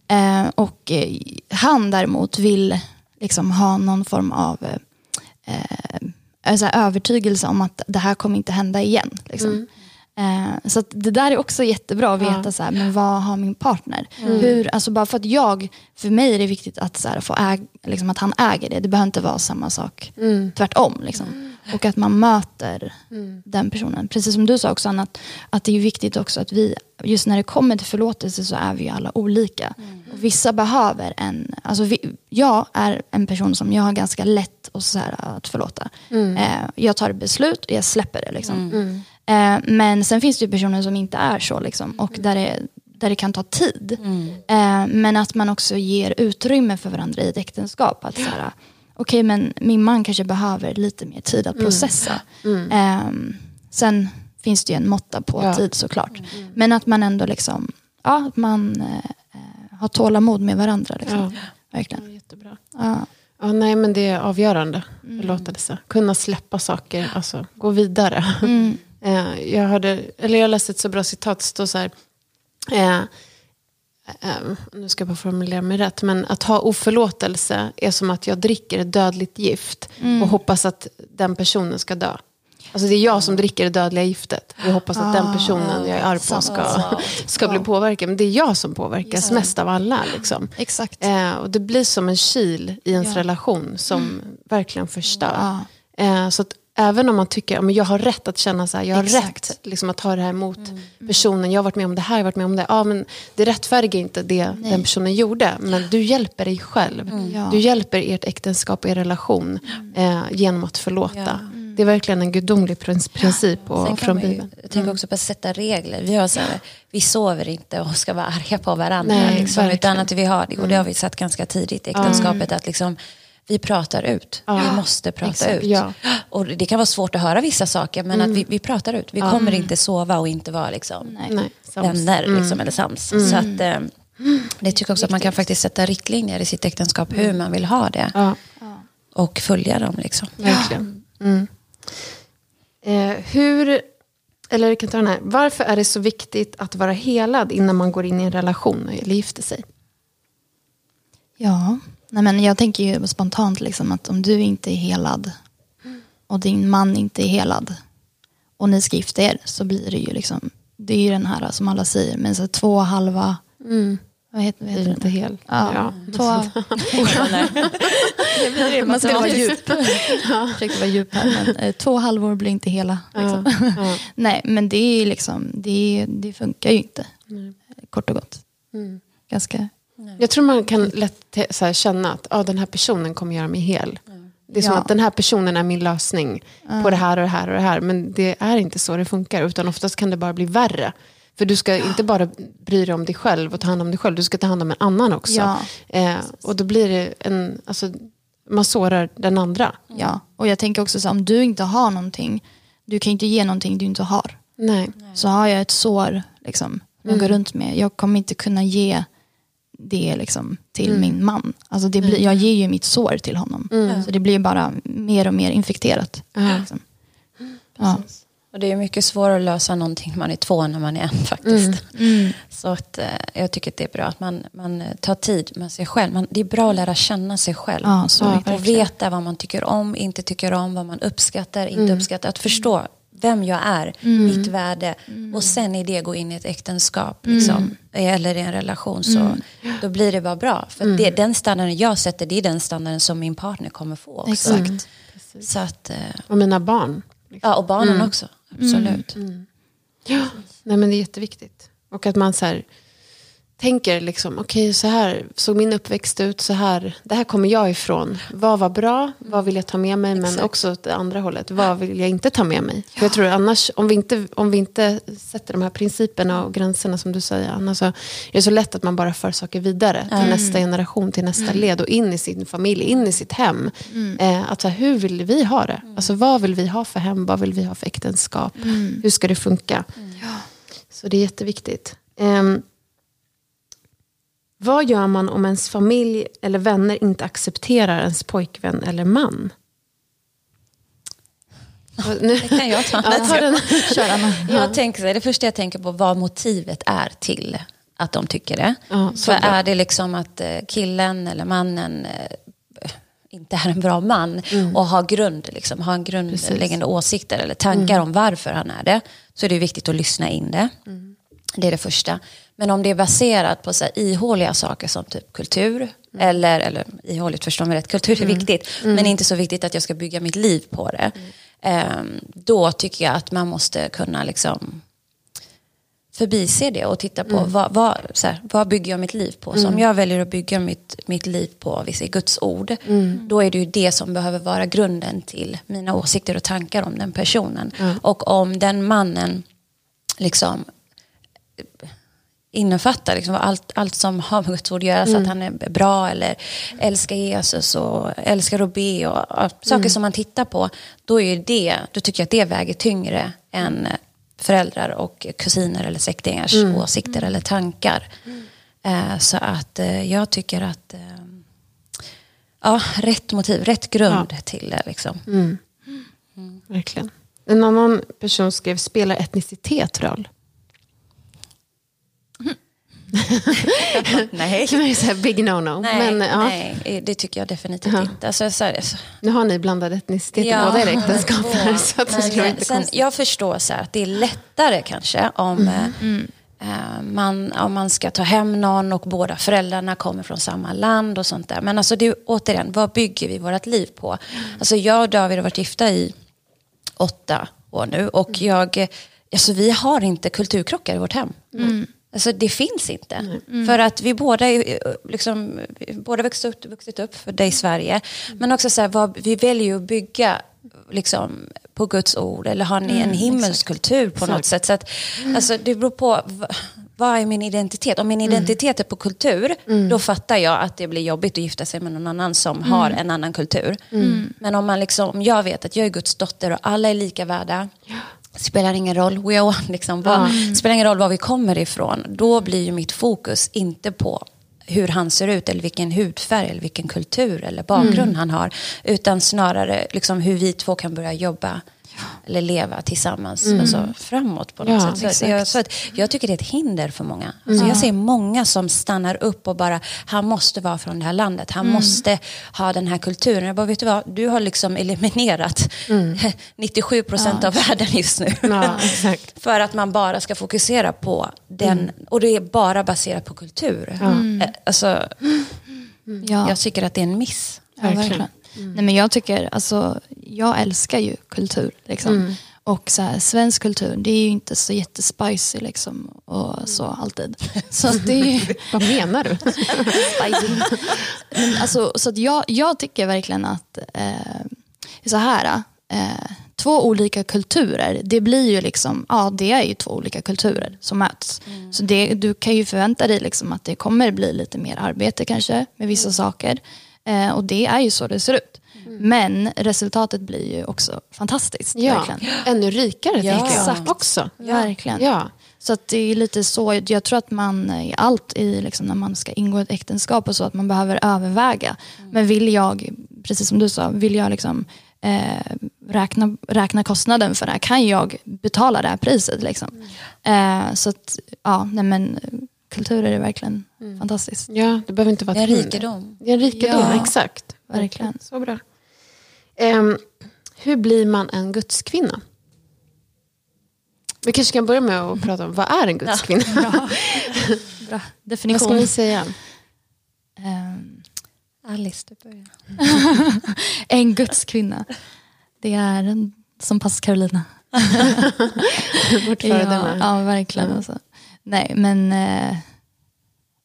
Eh, och eh, han däremot vill liksom, ha någon form av eh, eh, alltså, övertygelse om att det här kommer inte hända igen. Liksom. Eh, så det där är också jättebra att veta, så här, men vad har min partner? Hur, alltså bara för att jag, för mig är det viktigt att, så här, få äg, liksom, att han äger det. Det behöver inte vara samma sak tvärtom. Liksom. Och att man möter den personen. Precis som du sa också Anna, att, att det är viktigt också att vi, just när det kommer till förlåtelse så är vi ju alla olika. Och vissa behöver en, alltså vi, jag är en person som jag har ganska lätt att, så här, att förlåta. Eh, jag tar ett beslut och jag släpper det. Liksom. Eh, men sen finns det ju personer som inte är så liksom, och där det, där det kan ta tid. Eh, men att man också ger utrymme för varandra i ett äktenskap. Att så här, okej men min man kanske behöver lite mer tid att processa. Eh, sen finns det ju en måtta på Ja. tid såklart. Men att man ändå liksom, ja, att man eh, har tålamod med varandra. Liksom. Ja. Verkligen. Ja, jättebra. Ja. Ja, nej, men det är avgörande. Förlåtelse. Kunna släppa saker, alltså gå vidare. Eh, jag, hörde, eller jag läste ett så bra citat, det står så här. Eh, eh, nu ska jag bara formulera mig rätt, men att ha oförlåtelse är som att jag dricker ett dödligt gift och hoppas att den personen ska dö. Alltså det är jag som dricker det dödliga giftet och hoppas att den personen jag är arg på ska, ska bli påverkad. Men det är jag som påverkas mest av alla. Liksom. Exakt. Eh, och det blir som en kil i ens relation som verkligen förstör. Eh, så att även om man tycker att jag har rätt att känna så här, jag har Exakt. rätt liksom, att ta det här emot personen, jag har varit med om det här, jag har varit med om det. Ja, men det rättfärdigar inte det den personen gjorde, men du hjälper dig själv. Ja. Du hjälper ert äktenskap och er relation eh, genom att förlåta. Det är verkligen en gudomlig prin- princip och, Sen kan från Bibeln. jag tänker också på att sätta regler. Vi, har så här, vi sover inte och ska vara arga på varandra. Nej, liksom, utan att vi har. Och det har vi satt ganska tidigt i äktenskapet. Att liksom, vi pratar ut. Vi måste prata Exakt, ut. ja. Och det kan vara svårt att höra vissa saker. Men att vi, vi pratar ut. Vi kommer inte sova och inte vara liksom, Nej, vänner liksom, eller sams. Så att, eh, det tycker också att man kan faktiskt sätta riktlinjer i sitt äktenskap. Hur man vill ha det. Ja. Och följa dem. Liksom. Verkligen. Mm. Eh, hur, eller jag kan ta den här. Varför är det så viktigt att vara helad innan man går in i en relation eller gifter sig? Ja, Nej, men jag tänker ju spontant liksom att om du inte är helad och din man inte är helad och ni ska gifta er så blir det ju liksom, det är ju den här som alla säger, men så två halva, vad heter, vad heter Inte det? hel. Ja, två, man ska vara djup. Försökte vara djup här, men eh, två halvor blir inte hela. Liksom. Ja. Nej, men det är liksom, det, det funkar ju inte. Kort och gott. Ganska, Jag tror man kan lätt här, känna att ah, den här personen kommer göra mig hel. Det är som Ja. att den här personen är min lösning på det här och det här och det här. Men det är inte så det funkar. Utan oftast kan det bara bli värre. För du ska inte bara bry dig om dig själv och ta hand om dig själv. Du ska ta hand om en annan också. Ja. Eh, och då blir det en, alltså, man sårar den andra. ja. Och jag tänker också så om du inte har någonting, du kan inte ge någonting du inte har. Nej. Så har jag ett sår liksom, som jag går runt med, jag kommer inte kunna ge det liksom, till min man. Alltså det blir, jag ger ju mitt sår till honom. Så det blir bara mer och mer infekterat. Liksom. Ja. Och det är mycket svårare att lösa någonting man är två när man är en faktiskt. Mm. Så att, eh, jag tycker att det är bra att man, man tar tid med sig själv. Man, det är bra att lära känna sig själv. Ja, så och veta vad man tycker om, inte tycker om, vad man uppskattar, inte Mm. uppskattar. Att förstå vem jag är, mitt värde. Mm. Och sen i det gå in i ett äktenskap. Liksom, Eller i en relation. Så Mm. Då blir det bara bra. För det, den standarden jag sätter, det är den standarden som min partner kommer få också. Exakt. Så att, eh, Och mina barn. ja, och barnen Mm. också. Absolut. Ja, nej men det är jätteviktigt. Och att man så här, tänker liksom, okej så här såg min uppväxt ut, så här, det här kommer jag ifrån. Vad var bra, vad vill jag ta med mig, men Exakt. också åt det andra hållet, vad vill jag inte ta med mig? För jag tror annars, om vi, inte, om vi inte sätter de här principerna och gränserna som du säger, Anna, så är det så lätt att man bara för saker vidare till nästa generation, till nästa led och in i sin familj, in i sitt hem. Eh, att så här, hur vill vi ha det? Alltså vad vill vi ha för hem, vad vill vi ha för äktenskap? Hur ska det funka? Så det är jätteviktigt. Ehm, vad gör man om ens familj eller vänner inte accepterar ens pojkvän eller man? Nu, Det kan jag ta. ja, ta den. Jag tänker det första jag tänker på vad motivet är till att de tycker det. Ja, så För är det liksom att eh, killen eller mannen eh, inte är en bra man och har grund, liksom, har en grundläggande åsikter eller tankar om varför han är det, så är det viktigt att lyssna in det. Det är det första. Men om det är baserat på så här, ihåliga saker som typ kultur, eller, eller ihåligt förstår mig rätt, kultur är viktigt, men inte så viktigt att jag ska bygga mitt liv på det. Ehm, då tycker jag att man måste kunna liksom förbise det och titta på vad, vad, så här, vad bygger jag mitt liv på. Så om jag väljer att bygga mitt, mitt liv på vi säger, Guds ord, då är det ju det som behöver vara grunden till mina åsikter och tankar om den personen. Och om den mannen liksom innefattar liksom allt, allt som har med Guds ord att göra, så att han är bra eller älskar Jesus och älskar att be och, och saker som man tittar på, då, är det, då tycker jag att det väger tyngre än föräldrar och kusiner eller släktingars åsikter eller tankar. Eh, så att eh, jag tycker att eh, ja, rätt motiv, rätt grund till det. Liksom. Verkligen. En annan person skrev, spelar etnicitet roll? Nej. Det är så här big no-no. Nej, Men, ja, nej, det tycker jag definitivt inte. Alltså, så, så, Nu har ni blandad etnicitet i båda era äktenskap. här, Så att det men, skulle vara eh, inte sen, konstigt. jag förstår så här, att det är lättare kanske om, eh, eh, man, om man ska ta hem någon och båda föräldrarna kommer från samma land och sånt där. Men alltså det är, återigen, vad bygger vi vårt liv på? Alltså jag och David har varit gifta i åtta år nu och jag, eh, alltså vi har inte kulturkrockar i vårt hem. Alltså det finns inte. För att vi båda eh, liksom, båda vuxit upp, vuxit upp för dig i Sverige. Men också så här, vad, vi väljer att bygga liksom, på Guds ord eller har ni en himmelsk kultur på något sätt. Så att, alltså, det beror på vad är min identitet. Om min identitet är på kultur, då fattar jag att det blir jobbigt att gifta sig med någon annan som har en annan kultur. Men om, man liksom, om jag vet att jag är Guds dotter och alla är lika värda, spelar ingen roll, we are one, liksom. Vad, spelar ingen roll var vi kommer ifrån, då blir ju mitt fokus inte på hur han ser ut eller vilken hudfärg eller vilken kultur eller bakgrund han har. Utan snarare liksom hur vi två kan börja jobba eller leva tillsammans alltså, framåt på något Ja, sätt. Så, jag, så att, jag tycker det är ett hinder för många. Alltså, Jag ser många som stannar upp och bara, han måste vara från det här landet, han måste ha den här kulturen. Jag bara, vet du vad, du har liksom eliminerat 97 procent av världen just nu. Ja. För att man bara ska fokusera på den, och det är bara baserat på kultur. Eh, Alltså, Ja. jag tycker att det är en miss. Ja, Verkligen. Verkligen. Nej, men jag tycker, alltså, jag älskar ju kultur. Liksom. Och så här, svensk kultur, det är ju inte så jättespicy liksom, och så alltid. Så det är ju Vad menar du? spicy. Men, alltså, så att jag, jag tycker verkligen att eh, så här, eh, två olika kulturer, det blir ju liksom, ja det är ju två olika kulturer som möts. Så det, du kan ju förvänta dig liksom att det kommer bli lite mer arbete kanske med vissa saker. Eh, och det är ju så det ser ut. Men resultatet blir ju också fantastiskt. Ja, Verkligen. ännu rikare Ja. Exakt. också. Verkligen. Ja. Så det är lite så, jag tror att man i allt i liksom när man ska ingå ett äktenskap och så, att man behöver överväga. Men vill jag, precis som du sa, vill jag liksom eh, räkna, räkna kostnaden för det här, kan jag betala det här priset? Liksom? Eh, så att, ja, nej men kulturer är verkligen fantastiskt. ja, det behöver inte vara en hinder. rikedom. Det är en rikedom, Ja. exakt. Verkligen. Så bra. Ehm, hur blir man en gudskvinna? Vi kanske kan börja med att prata om vad är en gudskvinna? Bra Vad ska definition. vi säga? Ehm, Alice, du börjar. en gudskvinna. Det är en, som passar Carolina. Vårt föredöme. Ja, ja verkligen. Alltså. Nej, men eh,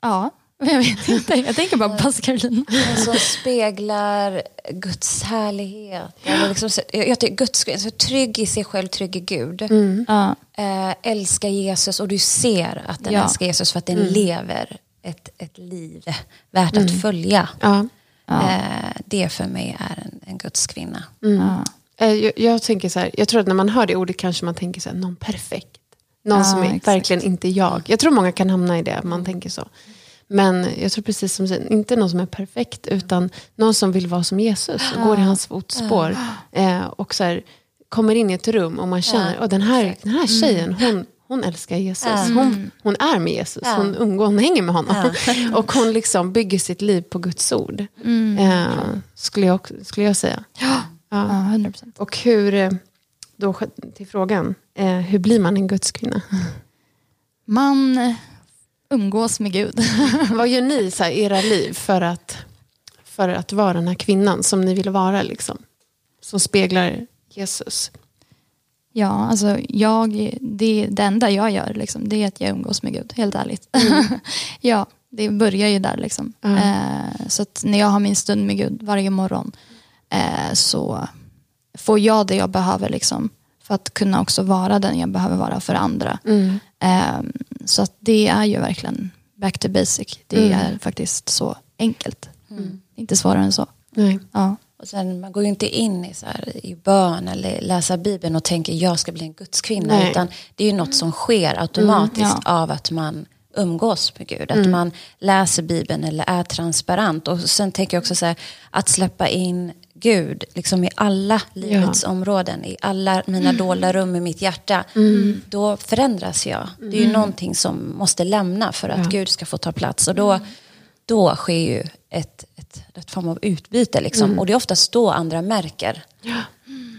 Ja, jag vet inte. Jag tänker bara på Carolina. Som speglar Guds härlighet. Eller liksom, jag tycker Guds så trygg i sig själv, trygg i Gud. Ja. Eh, älskar Jesus och du ser att den Ja. älskar Jesus för att den lever ett, ett liv värt att följa. Ja. Eh, det för mig är en, en Guds kvinna. Ja. Eh, Jag, jag tänker så här, jag tror att när man hör det ordet kanske man tänker så här, någon perfekt. Någon Ja, som är exakt. verkligen inte jag. Jag tror många kan hamna i det, man tänker så. Men jag tror precis som du säger, inte någon som är perfekt, utan någon som vill vara som Jesus och går i hans fotspår. Eh, och så här, kommer in i ett rum och man känner, att den, här, den här tjejen, hon, hon älskar Jesus. Hon, hon är med Jesus, hon, umgår, hon hänger med honom. och hon liksom bygger sitt liv på Guds ord. Eh, skulle, jag, skulle jag säga. Ja, 100 procent. Och hur, eh, då till frågan, eh, hur blir man en gudskvinna? Man eh, umgås med Gud. Vad gör ni i era liv för att, för att vara den här kvinnan som ni vill vara? Liksom? Som speglar Jesus. Ja, alltså jag, det, det enda jag gör liksom, det är att jag umgås med Gud, helt ärligt. ja, det börjar ju där. Liksom. Eh, så när jag har min stund med Gud varje morgon eh, så får jag det jag behöver liksom, för att kunna också vara den jag behöver vara för andra. Eh, så att det är ju verkligen back to basic. Det är faktiskt så enkelt. Inte svårare än så. Nej. Ja. Och sen, man går ju inte in i, så här, i bön eller läsa Bibeln och tänker jag ska bli en gudskvinna. Nej. Utan det är ju något som sker automatiskt Mm, av att man umgås med Gud. Att man läser Bibeln eller är transparent. Och sen tänker jag också så här, att släppa in Gud liksom i alla livets områden. I alla mina dolda rum i mitt hjärta. Då förändras jag. Det är ju någonting som måste lämna för att Gud ska få ta plats. Och då, då sker ju ett, ett, ett form av utbyte. Liksom. Och det är oftast då andra märker.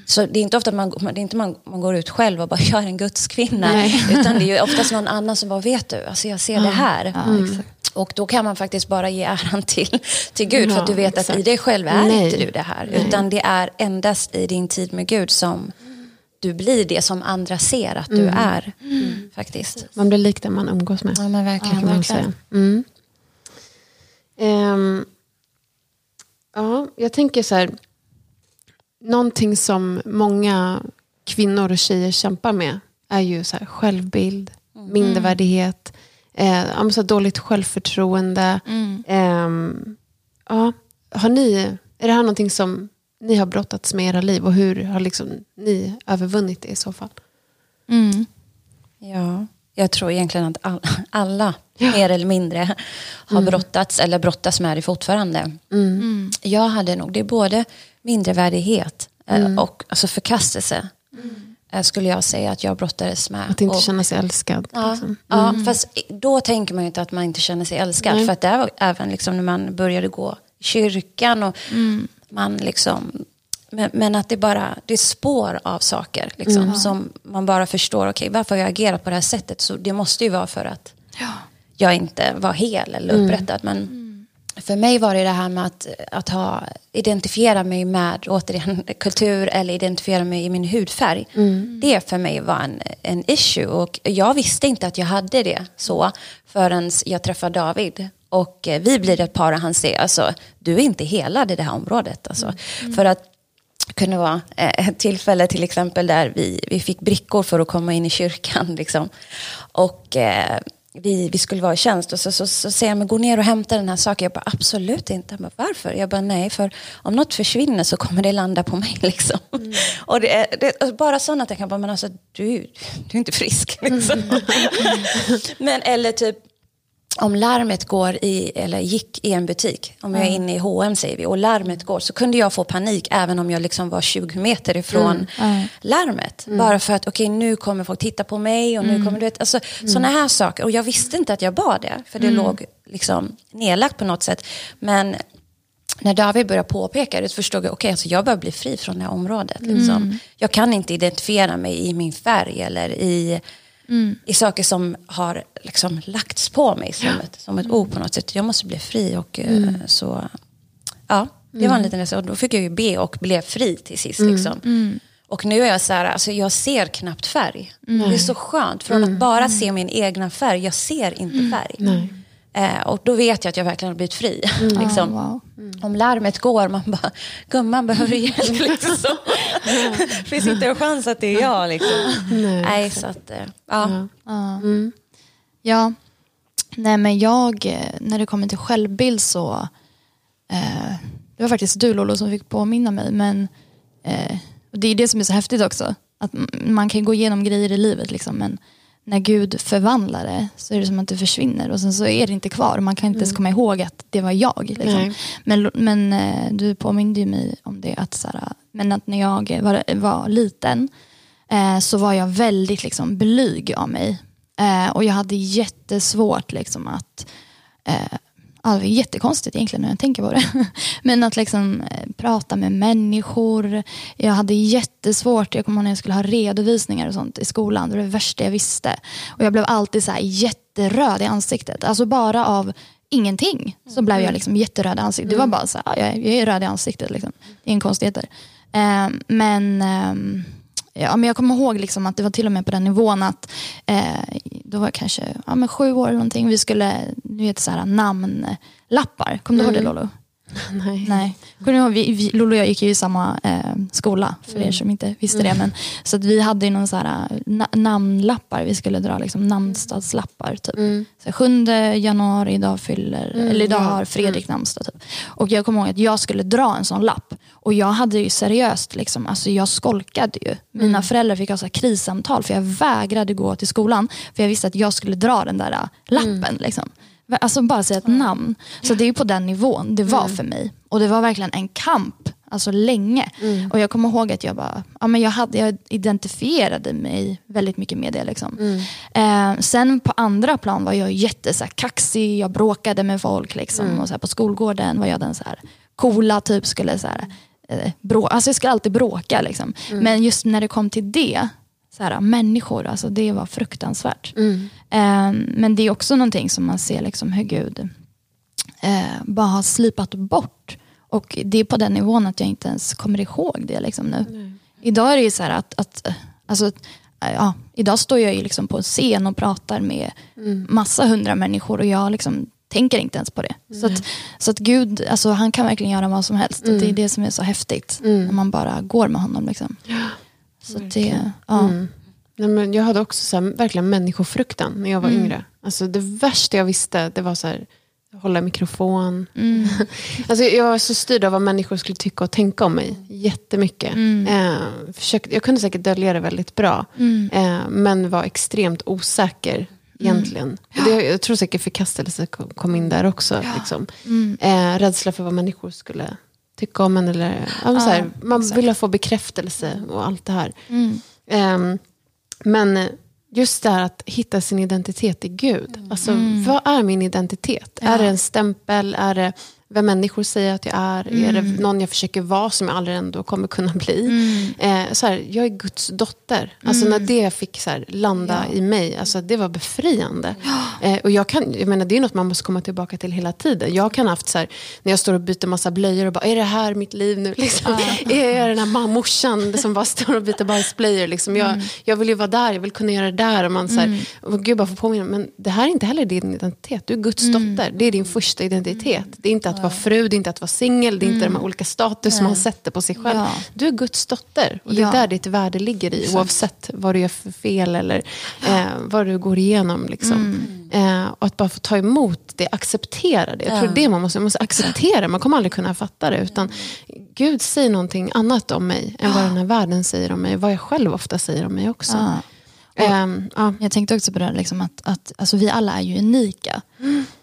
Så det är inte ofta man, det är inte man, man går ut själv och bara jag är en gudskvinna. Nej. Utan det är ju oftast någon annan som bara vet du, alltså jag ser det här. Och då kan man faktiskt bara ge äran till, till Gud. för att du Ja, vet att exakt. i dig själv är Nej. inte du det här. Utan det är endast i din tid med Gud som du blir det som andra ser att du är. Faktiskt. Man blir lik den man umgås med. Ja men verkligen. man säga. Mm. Ehm, ja, jag tänker så här. Någonting som många kvinnor och tjejer kämpar med är ju så här självbild, mindervärdighet, eh, ja, så dåligt självförtroende. Ehm, ja, har ni, är det här någonting som ni har brottats med i era liv och hur har liksom ni övervunnit det i så fall? Mm. Ja, jag tror egentligen att all, alla mer eller mindre har brottats eller brottas med det fortfarande. Jag hade nog, det är både mindrevärdighet eh, och alltså förkastelse. eh, Skulle jag säga att jag brottades med. Att inte Och- känna sig älskad. Ja, liksom. ja fast då tänker man ju inte att man inte känner sig älskad. Nej. För att det var även liksom när man började gå i kyrkan och man liksom... Men, men att det bara det är spår av saker liksom, som man bara förstår. Okej, varför har jag agerat på det här sättet? Så det måste ju vara för att jag inte var hel eller upprättad. Men för mig var det det här med att, att ha, identifiera mig med återigen kultur eller identifiera mig i min hudfärg. Det för mig var en, en issue och jag visste inte att jag hade det så förrän jag träffade David. Och eh, vi blir ett par och han säger alltså, du är inte helad i det här området. Alltså. För att det kunde vara eh, ett tillfälle till exempel där vi, vi fick brickor för att komma in i kyrkan. Liksom. Och eh, vi, vi skulle vara i tjänst och så, så, så säger han, men gå ner och hämta den här saken. Jag bara, absolut inte. Han bara, varför? Jag bara, nej, för om något försvinner så kommer det landa på mig. Liksom. Och det, det är bara sådana att jag kan bara, men alltså du, du är inte frisk. Liksom. men eller typ, om larmet går i, eller gick i en butik, om jag är inne i H&M säger vi, och larmet går, så kunde jag få panik även om jag liksom var 20 meter ifrån larmet. Bara för att, okej nu kommer folk titta på mig och nu kommer du vet, alltså sådana här saker. Och jag visste inte att jag var det, för det låg liksom nedlagt på något sätt. Men när David började påpeka det förstod jag, okej alltså jag börjar bli fri från det här området. Liksom. Jag kan inte identifiera mig i min färg eller i, i saker som har liksom lagts på mig som ett, som ett ord på något sätt. Jag måste bli fri och eh, så, ja, det var en liten resa. Och då fick jag ju be och blev fri till sist. Liksom. Och nu är jag så här, alltså jag ser knappt färg. Det är så skönt, från att bara se min egna färg, jag ser inte färg. Eh, och då vet jag att jag verkligen har blivit fri. liksom. wow. Om larmet går, man bara, gumman behöver du hjälp? Liksom. det finns inte en chans att det är jag. Liksom. Nej, Nej, så att, eh, ja. Ja. Mm. Ja, nej men jag, eh, när det kommer till självbild så, eh, det var faktiskt du Lolo som fick påminna mig, men eh, det är det som är så häftigt också, att man kan gå igenom grejer i livet liksom, men när Gud förvandlar det så är det som att det försvinner och sen så är det inte kvar. Man kan inte ens komma ihåg att det var jag. Liksom. Men, men eh, du påminde ju mig om det, att, så här, men att när jag var, var liten eh, så var jag väldigt liksom, blyg av mig. Eh, och jag hade jättesvårt liksom, att eh, Ja, det var jättekonstigt egentligen när jag tänker på det. Men att liksom eh, prata med människor. Jag hade jättesvårt, jag kommer ihåg när jag skulle ha redovisningar och sånt i skolan. Det var det värsta jag visste. Och jag blev alltid så här jätteröd i ansiktet. Alltså bara av ingenting så blev jag liksom jätteröd i ansiktet. Det var bara så här, ja, jag, jag är röd i ansiktet. Liksom. Det är en konstigheter. Eh, men, ehm, ja, men jag kommer ihåg liksom att det var till och med på den nivån att eh, då var jag kanske ja, men sju år eller någonting. Vi skulle, du vet så här namnlappar. Kommer du ihåg det Lolo? Nej. Nej. Kommer du ihåg, vi, vi, Lolo och jag gick ju i samma eh, skola, för er som inte visste det. Men, så att vi hade ju någon så här, na, namnlappar, vi skulle dra liksom, namnsdagslappar. Typ. Så här, 7 januari, idag fyller, eller idag har Fredrik namnsdag. Typ. Och jag kommer ihåg att jag skulle dra en sån lapp. Och jag hade ju seriöst, liksom, alltså jag skolkade ju. Mina föräldrar fick ha så här krissamtal för jag vägrade gå till skolan. För jag visste att jag skulle dra den där äh, lappen. Liksom. Alltså bara säga ett namn. Så det är på den nivån det var för mig. Och det var verkligen en kamp, alltså länge. Och jag kommer ihåg att jag bara, ja, men jag, hade, jag identifierade mig väldigt mycket med det. Liksom. Eh, sen på andra plan var jag jätte så här, kaxig, jag bråkade med folk. Liksom, och så här, på skolgården var jag den så här, coola, typ skulle så här, eh, brå, alltså jag skulle alltid bråka. Liksom. Men just när det kom till det, så här, människor, alltså det var fruktansvärt. Eh, men det är också någonting som man ser liksom hur Gud eh, bara har slipat bort. Och det är på den nivån att jag inte ens kommer ihåg det liksom nu. Idag är det ju så här att, att alltså, ja, idag står jag ju liksom på en scen och pratar med massa hundra människor och jag liksom tänker inte ens på det. Så att, så att Gud, alltså, han kan verkligen göra vad som helst. Och Det är det som är så häftigt. När man bara går med honom. Liksom. Så det, ja. Nej, men jag hade också så här, verkligen människofruktan när jag var Mm. yngre. Alltså, det värsta jag visste det var så här, hålla mikrofon. Mm. alltså, jag var så styrd av vad människor skulle tycka och tänka om mig. Jättemycket. Mm. Eh, försökte, jag kunde säkert dölja det väldigt bra. Eh, men var extremt osäker egentligen. Och Det, jag tror säkert förkastelse kom, kom in där också. Liksom. Mm. Eh, rädsla för vad människor skulle tycka om en. Eller, ja, så här, man ville få bekräftelse och allt det här. Mm. Ehm, men just det här att hitta sin identitet i Gud. Alltså, Vad är min identitet? Är det en stämpel? Är det vem människor säger att jag är? Är det någon jag försöker vara som jag aldrig ändå kommer kunna bli? Eh, så här, jag är Guds dotter. Alltså när det fick så här, landa i mig, alltså, det var befriande. Eh, och jag kan, jag menar, det är något man måste komma tillbaka till hela tiden. Jag kan ha haft så här, när jag står och byter massa blöjor och bara, är det här mitt liv nu? Liksom, Är jag den här mammorsan som bara står och byter bajsblöjor? Liksom, jag, jag vill ju vara där, jag vill kunna göra det där. Och man, så här, och Gud bara får påminna, men det här är inte heller din identitet. Du är Guds dotter. Det är din första identitet. Det är inte att vara fru, det är inte att vara singel, det är inte de här olika status som man sätter på sig själv. Ja. Du är Guds dotter. Och det är där ditt värde ligger i, oavsett vad du gör för fel eller eh, vad du går igenom. Liksom. Eh, och att bara få ta emot det, acceptera det. Jag tror det är det man måste, man måste acceptera, man kommer aldrig kunna fatta det. Utan Gud säger någonting annat om mig än vad den här världen säger om mig. Vad jag själv ofta säger om mig också. Ja. Ehm, ja. Jag tänkte också på det, liksom att, att alltså, vi alla är ju unika.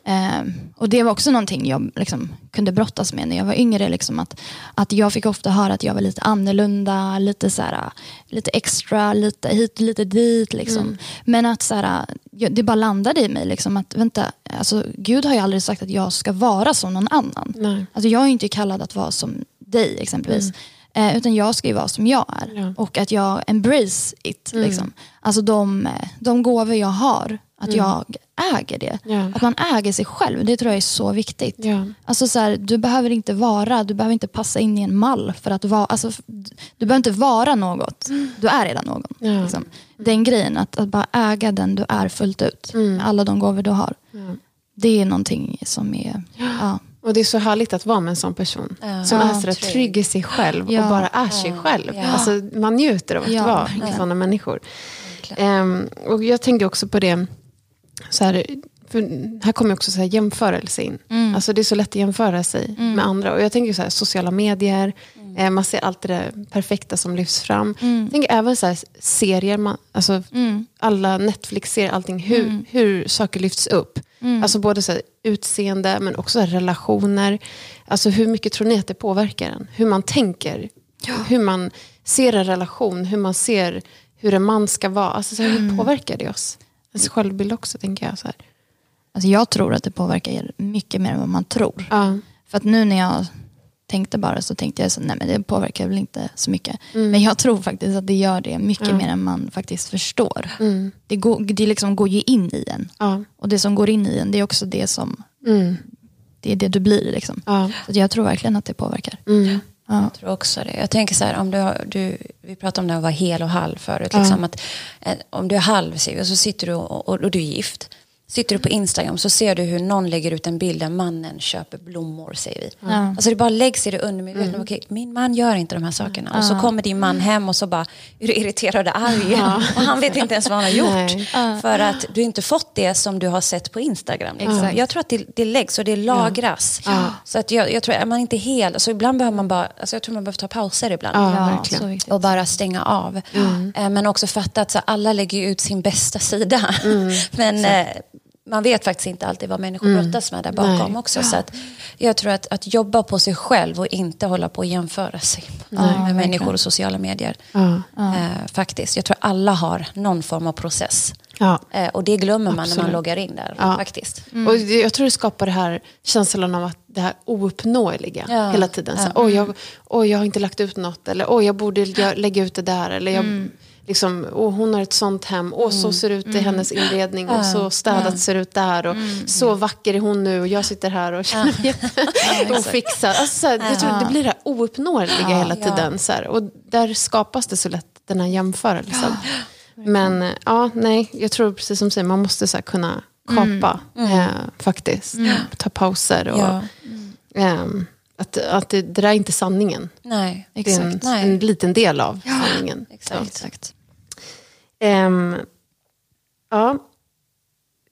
Ehm, och det var också någonting jag liksom, kunde brottas med när jag var yngre. Liksom, att, att jag fick ofta höra att jag var lite annorlunda, lite, så här, lite extra, lite hit lite dit. Liksom. Men att så här, det bara landade i mig. Liksom, att vänta, alltså, Gud har ju aldrig sagt att jag ska vara som någon annan. Nej. Alltså, jag är inte kallad att vara som dig exempelvis. Eh, utan jag ska ju vara som jag är. Ja. Och att jag embrace it. Liksom. Alltså de, de gåvor jag har, att jag äger det. Ja. Att man äger sig själv, det tror jag är så viktigt. Ja. Alltså så här, du behöver inte vara, du behöver inte passa in i en mall för att vara, alltså, du behöver inte vara något, du är redan någon. Ja. Liksom. Den grejen, att, att bara äga den du är fullt ut, med alla de gåvor du har. det är någonting som är... Ja. Och det är så härligt att vara med en sån person. Ja. Som är sådär trygg. trygg i sig själv Ja. och bara är sig själv. Ja. Alltså, man njuter av att vara med sådana människor. Ehm, och jag tänker också på det, så här, här kommer också så här jämförelse in. Mm. Alltså det är så lätt att jämföra sig med andra. Och jag tänker så här, sociala medier, Mm. eh, man ser allt det där perfekta som lyfts fram. Jag tänker även så här, serier, man, alltså, Mm. alla Netflix-serier, allting, hur, hur saker lyfts upp. Mm. Alltså både så här, utseende men också relationer. Alltså hur mycket tror ni att det påverkar en? Hur man tänker, hur man ser en relation, hur man ser hur en man ska vara. Alltså, så här, Mm. hur påverkar det oss? Ens självbild också tänker jag. Så här. Alltså jag tror att det påverkar er mycket mer än vad man tror. Ja. För att nu när jag tänkte bara så tänkte jag så nej men det påverkar väl inte så mycket. Mm. Men jag tror faktiskt att det gör det mycket mer än man faktiskt förstår. Mm. Det, går, det liksom går ju in i en. Ja. Och det som går in i en det är också det som Mm. det är det du blir. Liksom. Ja. Så jag tror verkligen att det påverkar. Mm. Ja. Jag tror också det. Jag tänker så här, om du, har, du vi pratade om det att vara hel och halv förut. Liksom, att, eh, om du är halv och så sitter du och, och, och du är gift. Sitter du på Instagram så ser du hur någon lägger ut en bild där mannen köper blommor säger vi. Ja. Alltså det bara läggs i det undermedvetna. Okej, min man gör inte de här sakerna. Och så kommer din man hem och så bara är du irriterad och arg. Och han vet inte ens vad han har gjort. Nej. För att du inte fått det som du har sett på Instagram. Liksom. Jag tror att det, det läggs och det lagras. Så att jag, jag tror, är man inte hel, alltså ibland behöver man bara, alltså jag tror man behöver ta pauser ibland. Ja, Ja. Och bara stänga av. Eh, Men också fatta att så, alla lägger ut sin bästa sida. Men eh, man vet faktiskt inte alltid vad människor brottas med där bakom Nej. också. Så att jag tror att, att jobba på sig själv och inte hålla på att jämföra sig med verkligen. människor och sociala medier. Ja. Eh, faktiskt. Jag tror alla har någon form av process. Ja. Eh, och det glömmer man när man Absolut. loggar in där. Ja. Faktiskt. Och det- jag tror det skapar det här känslan av att det här ouppnåeliga Ja. hela tiden. Så, oj, jag, oj, jag har inte lagt ut något. Eller oj, jag borde lägga ut det där. Eller jag, liksom, åh, hon har ett sånt hem. Och så ser det ut i hennes inredning. Och så städat ser det ut där. Och så vacker är hon nu. Och jag sitter här och känner mig jätte- ofixad. Alltså, så här, jag tror det blir det här ouppnåeliga hela Ja. tiden. Så här, och där skapas det så lätt den här jämförelsen. Men eh, ja, nej, jag tror precis som du säger, man måste så kunna kapa Eh, faktiskt. Ta pauser. Och, Ja. ehm, att, att det, det där är inte sanningen. Nej. Det är en, Exakt. Nej. en liten del av sanningen. Exakt. Exakt. Ehm, ja.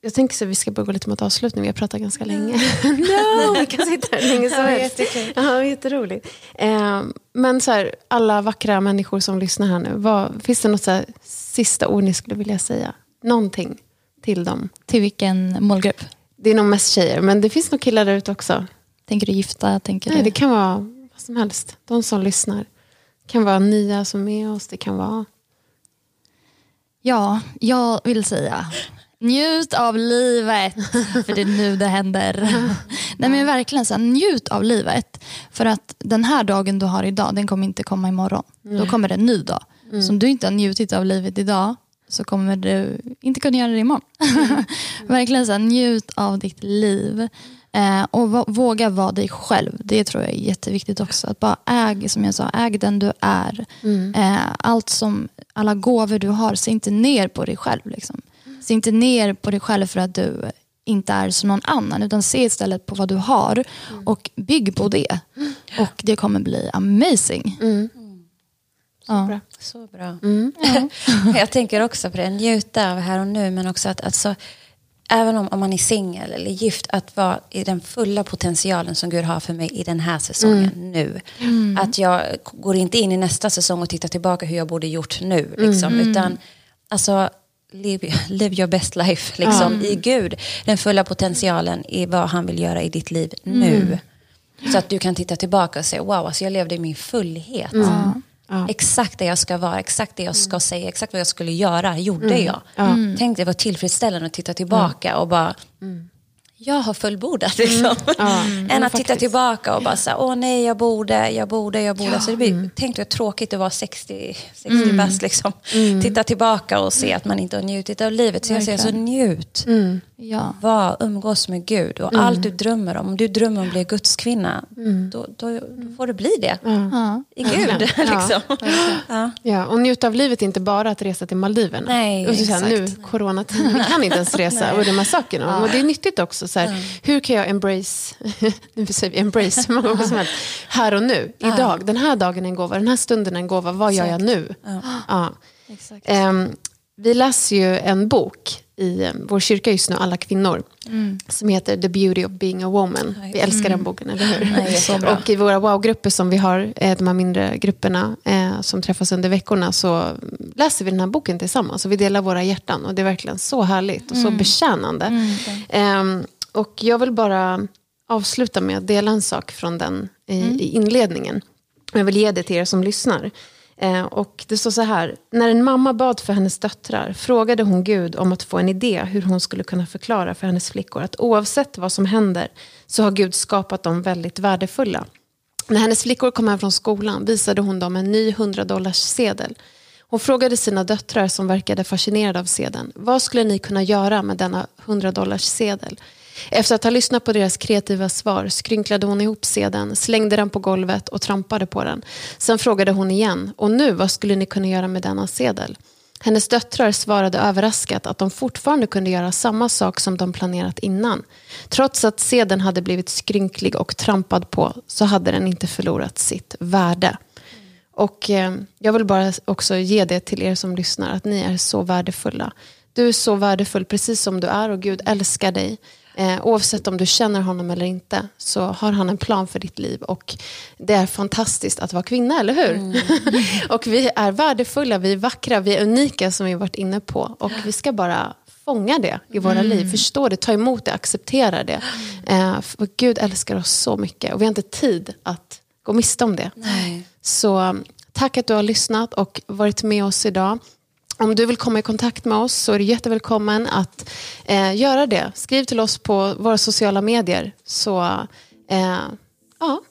Jag tänker så att vi ska börja gå lite mot avslutning. Vi har pratat ganska länge. no, vi kan sitta här länge som helst. Ja, jätteroligt. Ehm, men så här, alla vackra människor som lyssnar här nu. Vad, finns det något så här, sista ord ni skulle vilja säga? Någonting till dem? Till vilken målgrupp? Det är nog mest tjejer, men det finns nog killar där ute också. Tänker du gifta? Tänker Nej, du? det kan vara vad som helst. De som lyssnar. Det kan vara nya som är med oss. Det kan vara... Ja, jag vill säga njut av livet. För det är nu det händer. Nej men verkligen så här, njut av livet. För att den här dagen du har idag, den kommer inte komma imorgon. Då kommer det en ny dag. Så om du inte har njutit av livet idag så kommer du inte kunna göra det imorgon. verkligen så här, njut av ditt liv. Eh, och våga vara dig själv. Det tror jag är jätteviktigt också. Att bara äg, som jag sa, äg den du är. Eh, allt som, alla gåvor du har, se inte ner på dig själv. Liksom. Se inte ner på dig själv för att du inte är som någon annan. Utan se istället på vad du har och bygg på det. Och det kommer bli amazing. Ja. Bra. Så bra. Mm. jag tänker också på det, njuta av här och nu men också att alltså, även om, om man är singel eller gift, att vara i den fulla potentialen som Gud har för mig i den här säsongen nu. Att jag går inte in i nästa säsong och tittar tillbaka hur jag borde gjort nu. Liksom, Utan alltså, live, live your best life liksom, i Gud. Den fulla potentialen i vad han vill göra i ditt liv nu. Så att du kan titta tillbaka och säga, wow, alltså jag levde i min fullhet. Ja. Exakt det jag ska vara, exakt det jag ska säga, exakt vad jag skulle göra, gjorde jag. Tänk det var tillfredsställande att titta tillbaka och bara, jag har fullbordat. Liksom. Än att titta tillbaka och bara säga, åh nej, jag borde, jag borde, jag borde. Så det blir, Tänk dig tråkigt att vara 60, 60 bast, liksom. Titta tillbaka och se att man inte har njutit av livet. Så jag säger, så njut. Ja. Var, umgås med Gud och allt du drömmer om. Om du drömmer om att bli gudskvinna, då, då, då får det bli det. I Gud. liksom. ja. Ja, och njuta av livet är inte bara att resa till Maldiverna. Nej, och så här, nu, exakt. coronatid, vi kan inte ens resa och de här sakerna. Och det är nyttigt också. Så här, Hur kan jag embrace, nu säger vi embrace många gånger som helst, här och nu, idag, den här dagen är en gåva, den här stunden är en gåva, vad gör jag nu? Ja. Exakt. Ehm, vi läser ju en bok i eh, vår kyrka just nu, Alla kvinnor, som heter The Beauty of Being a Woman. Vi älskar den boken, eller hur? Nej, och i våra wow-grupper som vi har, eh, de här mindre grupperna eh, som träffas under veckorna, så läser vi den här boken tillsammans och vi delar våra hjärtan. Och det är verkligen så härligt och så betjänande. Ehm, och jag vill bara avsluta med att dela en sak från den i, i inledningen. Jag vill ge det till er som lyssnar. Eh, och det står så här. När en mamma bad för hennes döttrar frågade hon Gud om att få en idé hur hon skulle kunna förklara för hennes flickor att oavsett vad som händer så har Gud skapat dem väldigt värdefulla. När hennes flickor kom hem från skolan visade hon dem en ny 100 dollars sedel. Hon frågade sina döttrar som verkade fascinerade av sedeln. Vad skulle ni kunna göra med denna 100 dollars sedel? Efter att ha lyssnat på deras kreativa svar skrynklade hon ihop sedeln, slängde den på golvet och trampade på den. Sen frågade hon igen. Och nu, vad skulle ni kunna göra med denna sedel? Hennes döttrar svarade överraskat att de fortfarande kunde göra samma sak som de planerat innan. Trots att sedeln hade blivit skrynklig och trampad på så hade den inte förlorat sitt värde. Och eh, jag vill bara också ge det till er som lyssnar, att ni är så värdefulla. Du är så värdefull precis som du är och Gud älskar dig. Eh, oavsett om du känner honom eller inte så har han en plan för ditt liv. Och det är fantastiskt att vara kvinna, eller hur? och vi är värdefulla, vi är vackra, vi är unika som vi varit inne på. Och vi ska bara fånga det i våra liv, förstå det, ta emot det, acceptera det. Eh, för Gud älskar oss så mycket och vi har inte tid att gå miste om det. Nej. Så tack att du har lyssnat och varit med oss idag. Om du vill komma i kontakt med oss så är du jättevälkommen att eh, göra det. Skriv till oss på våra sociala medier så eh, ja,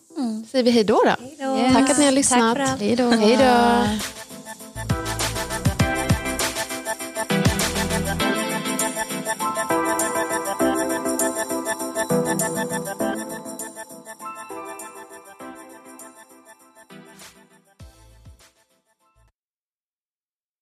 säger vi hej då. då. då. Tack att ni har lyssnat. Hej då.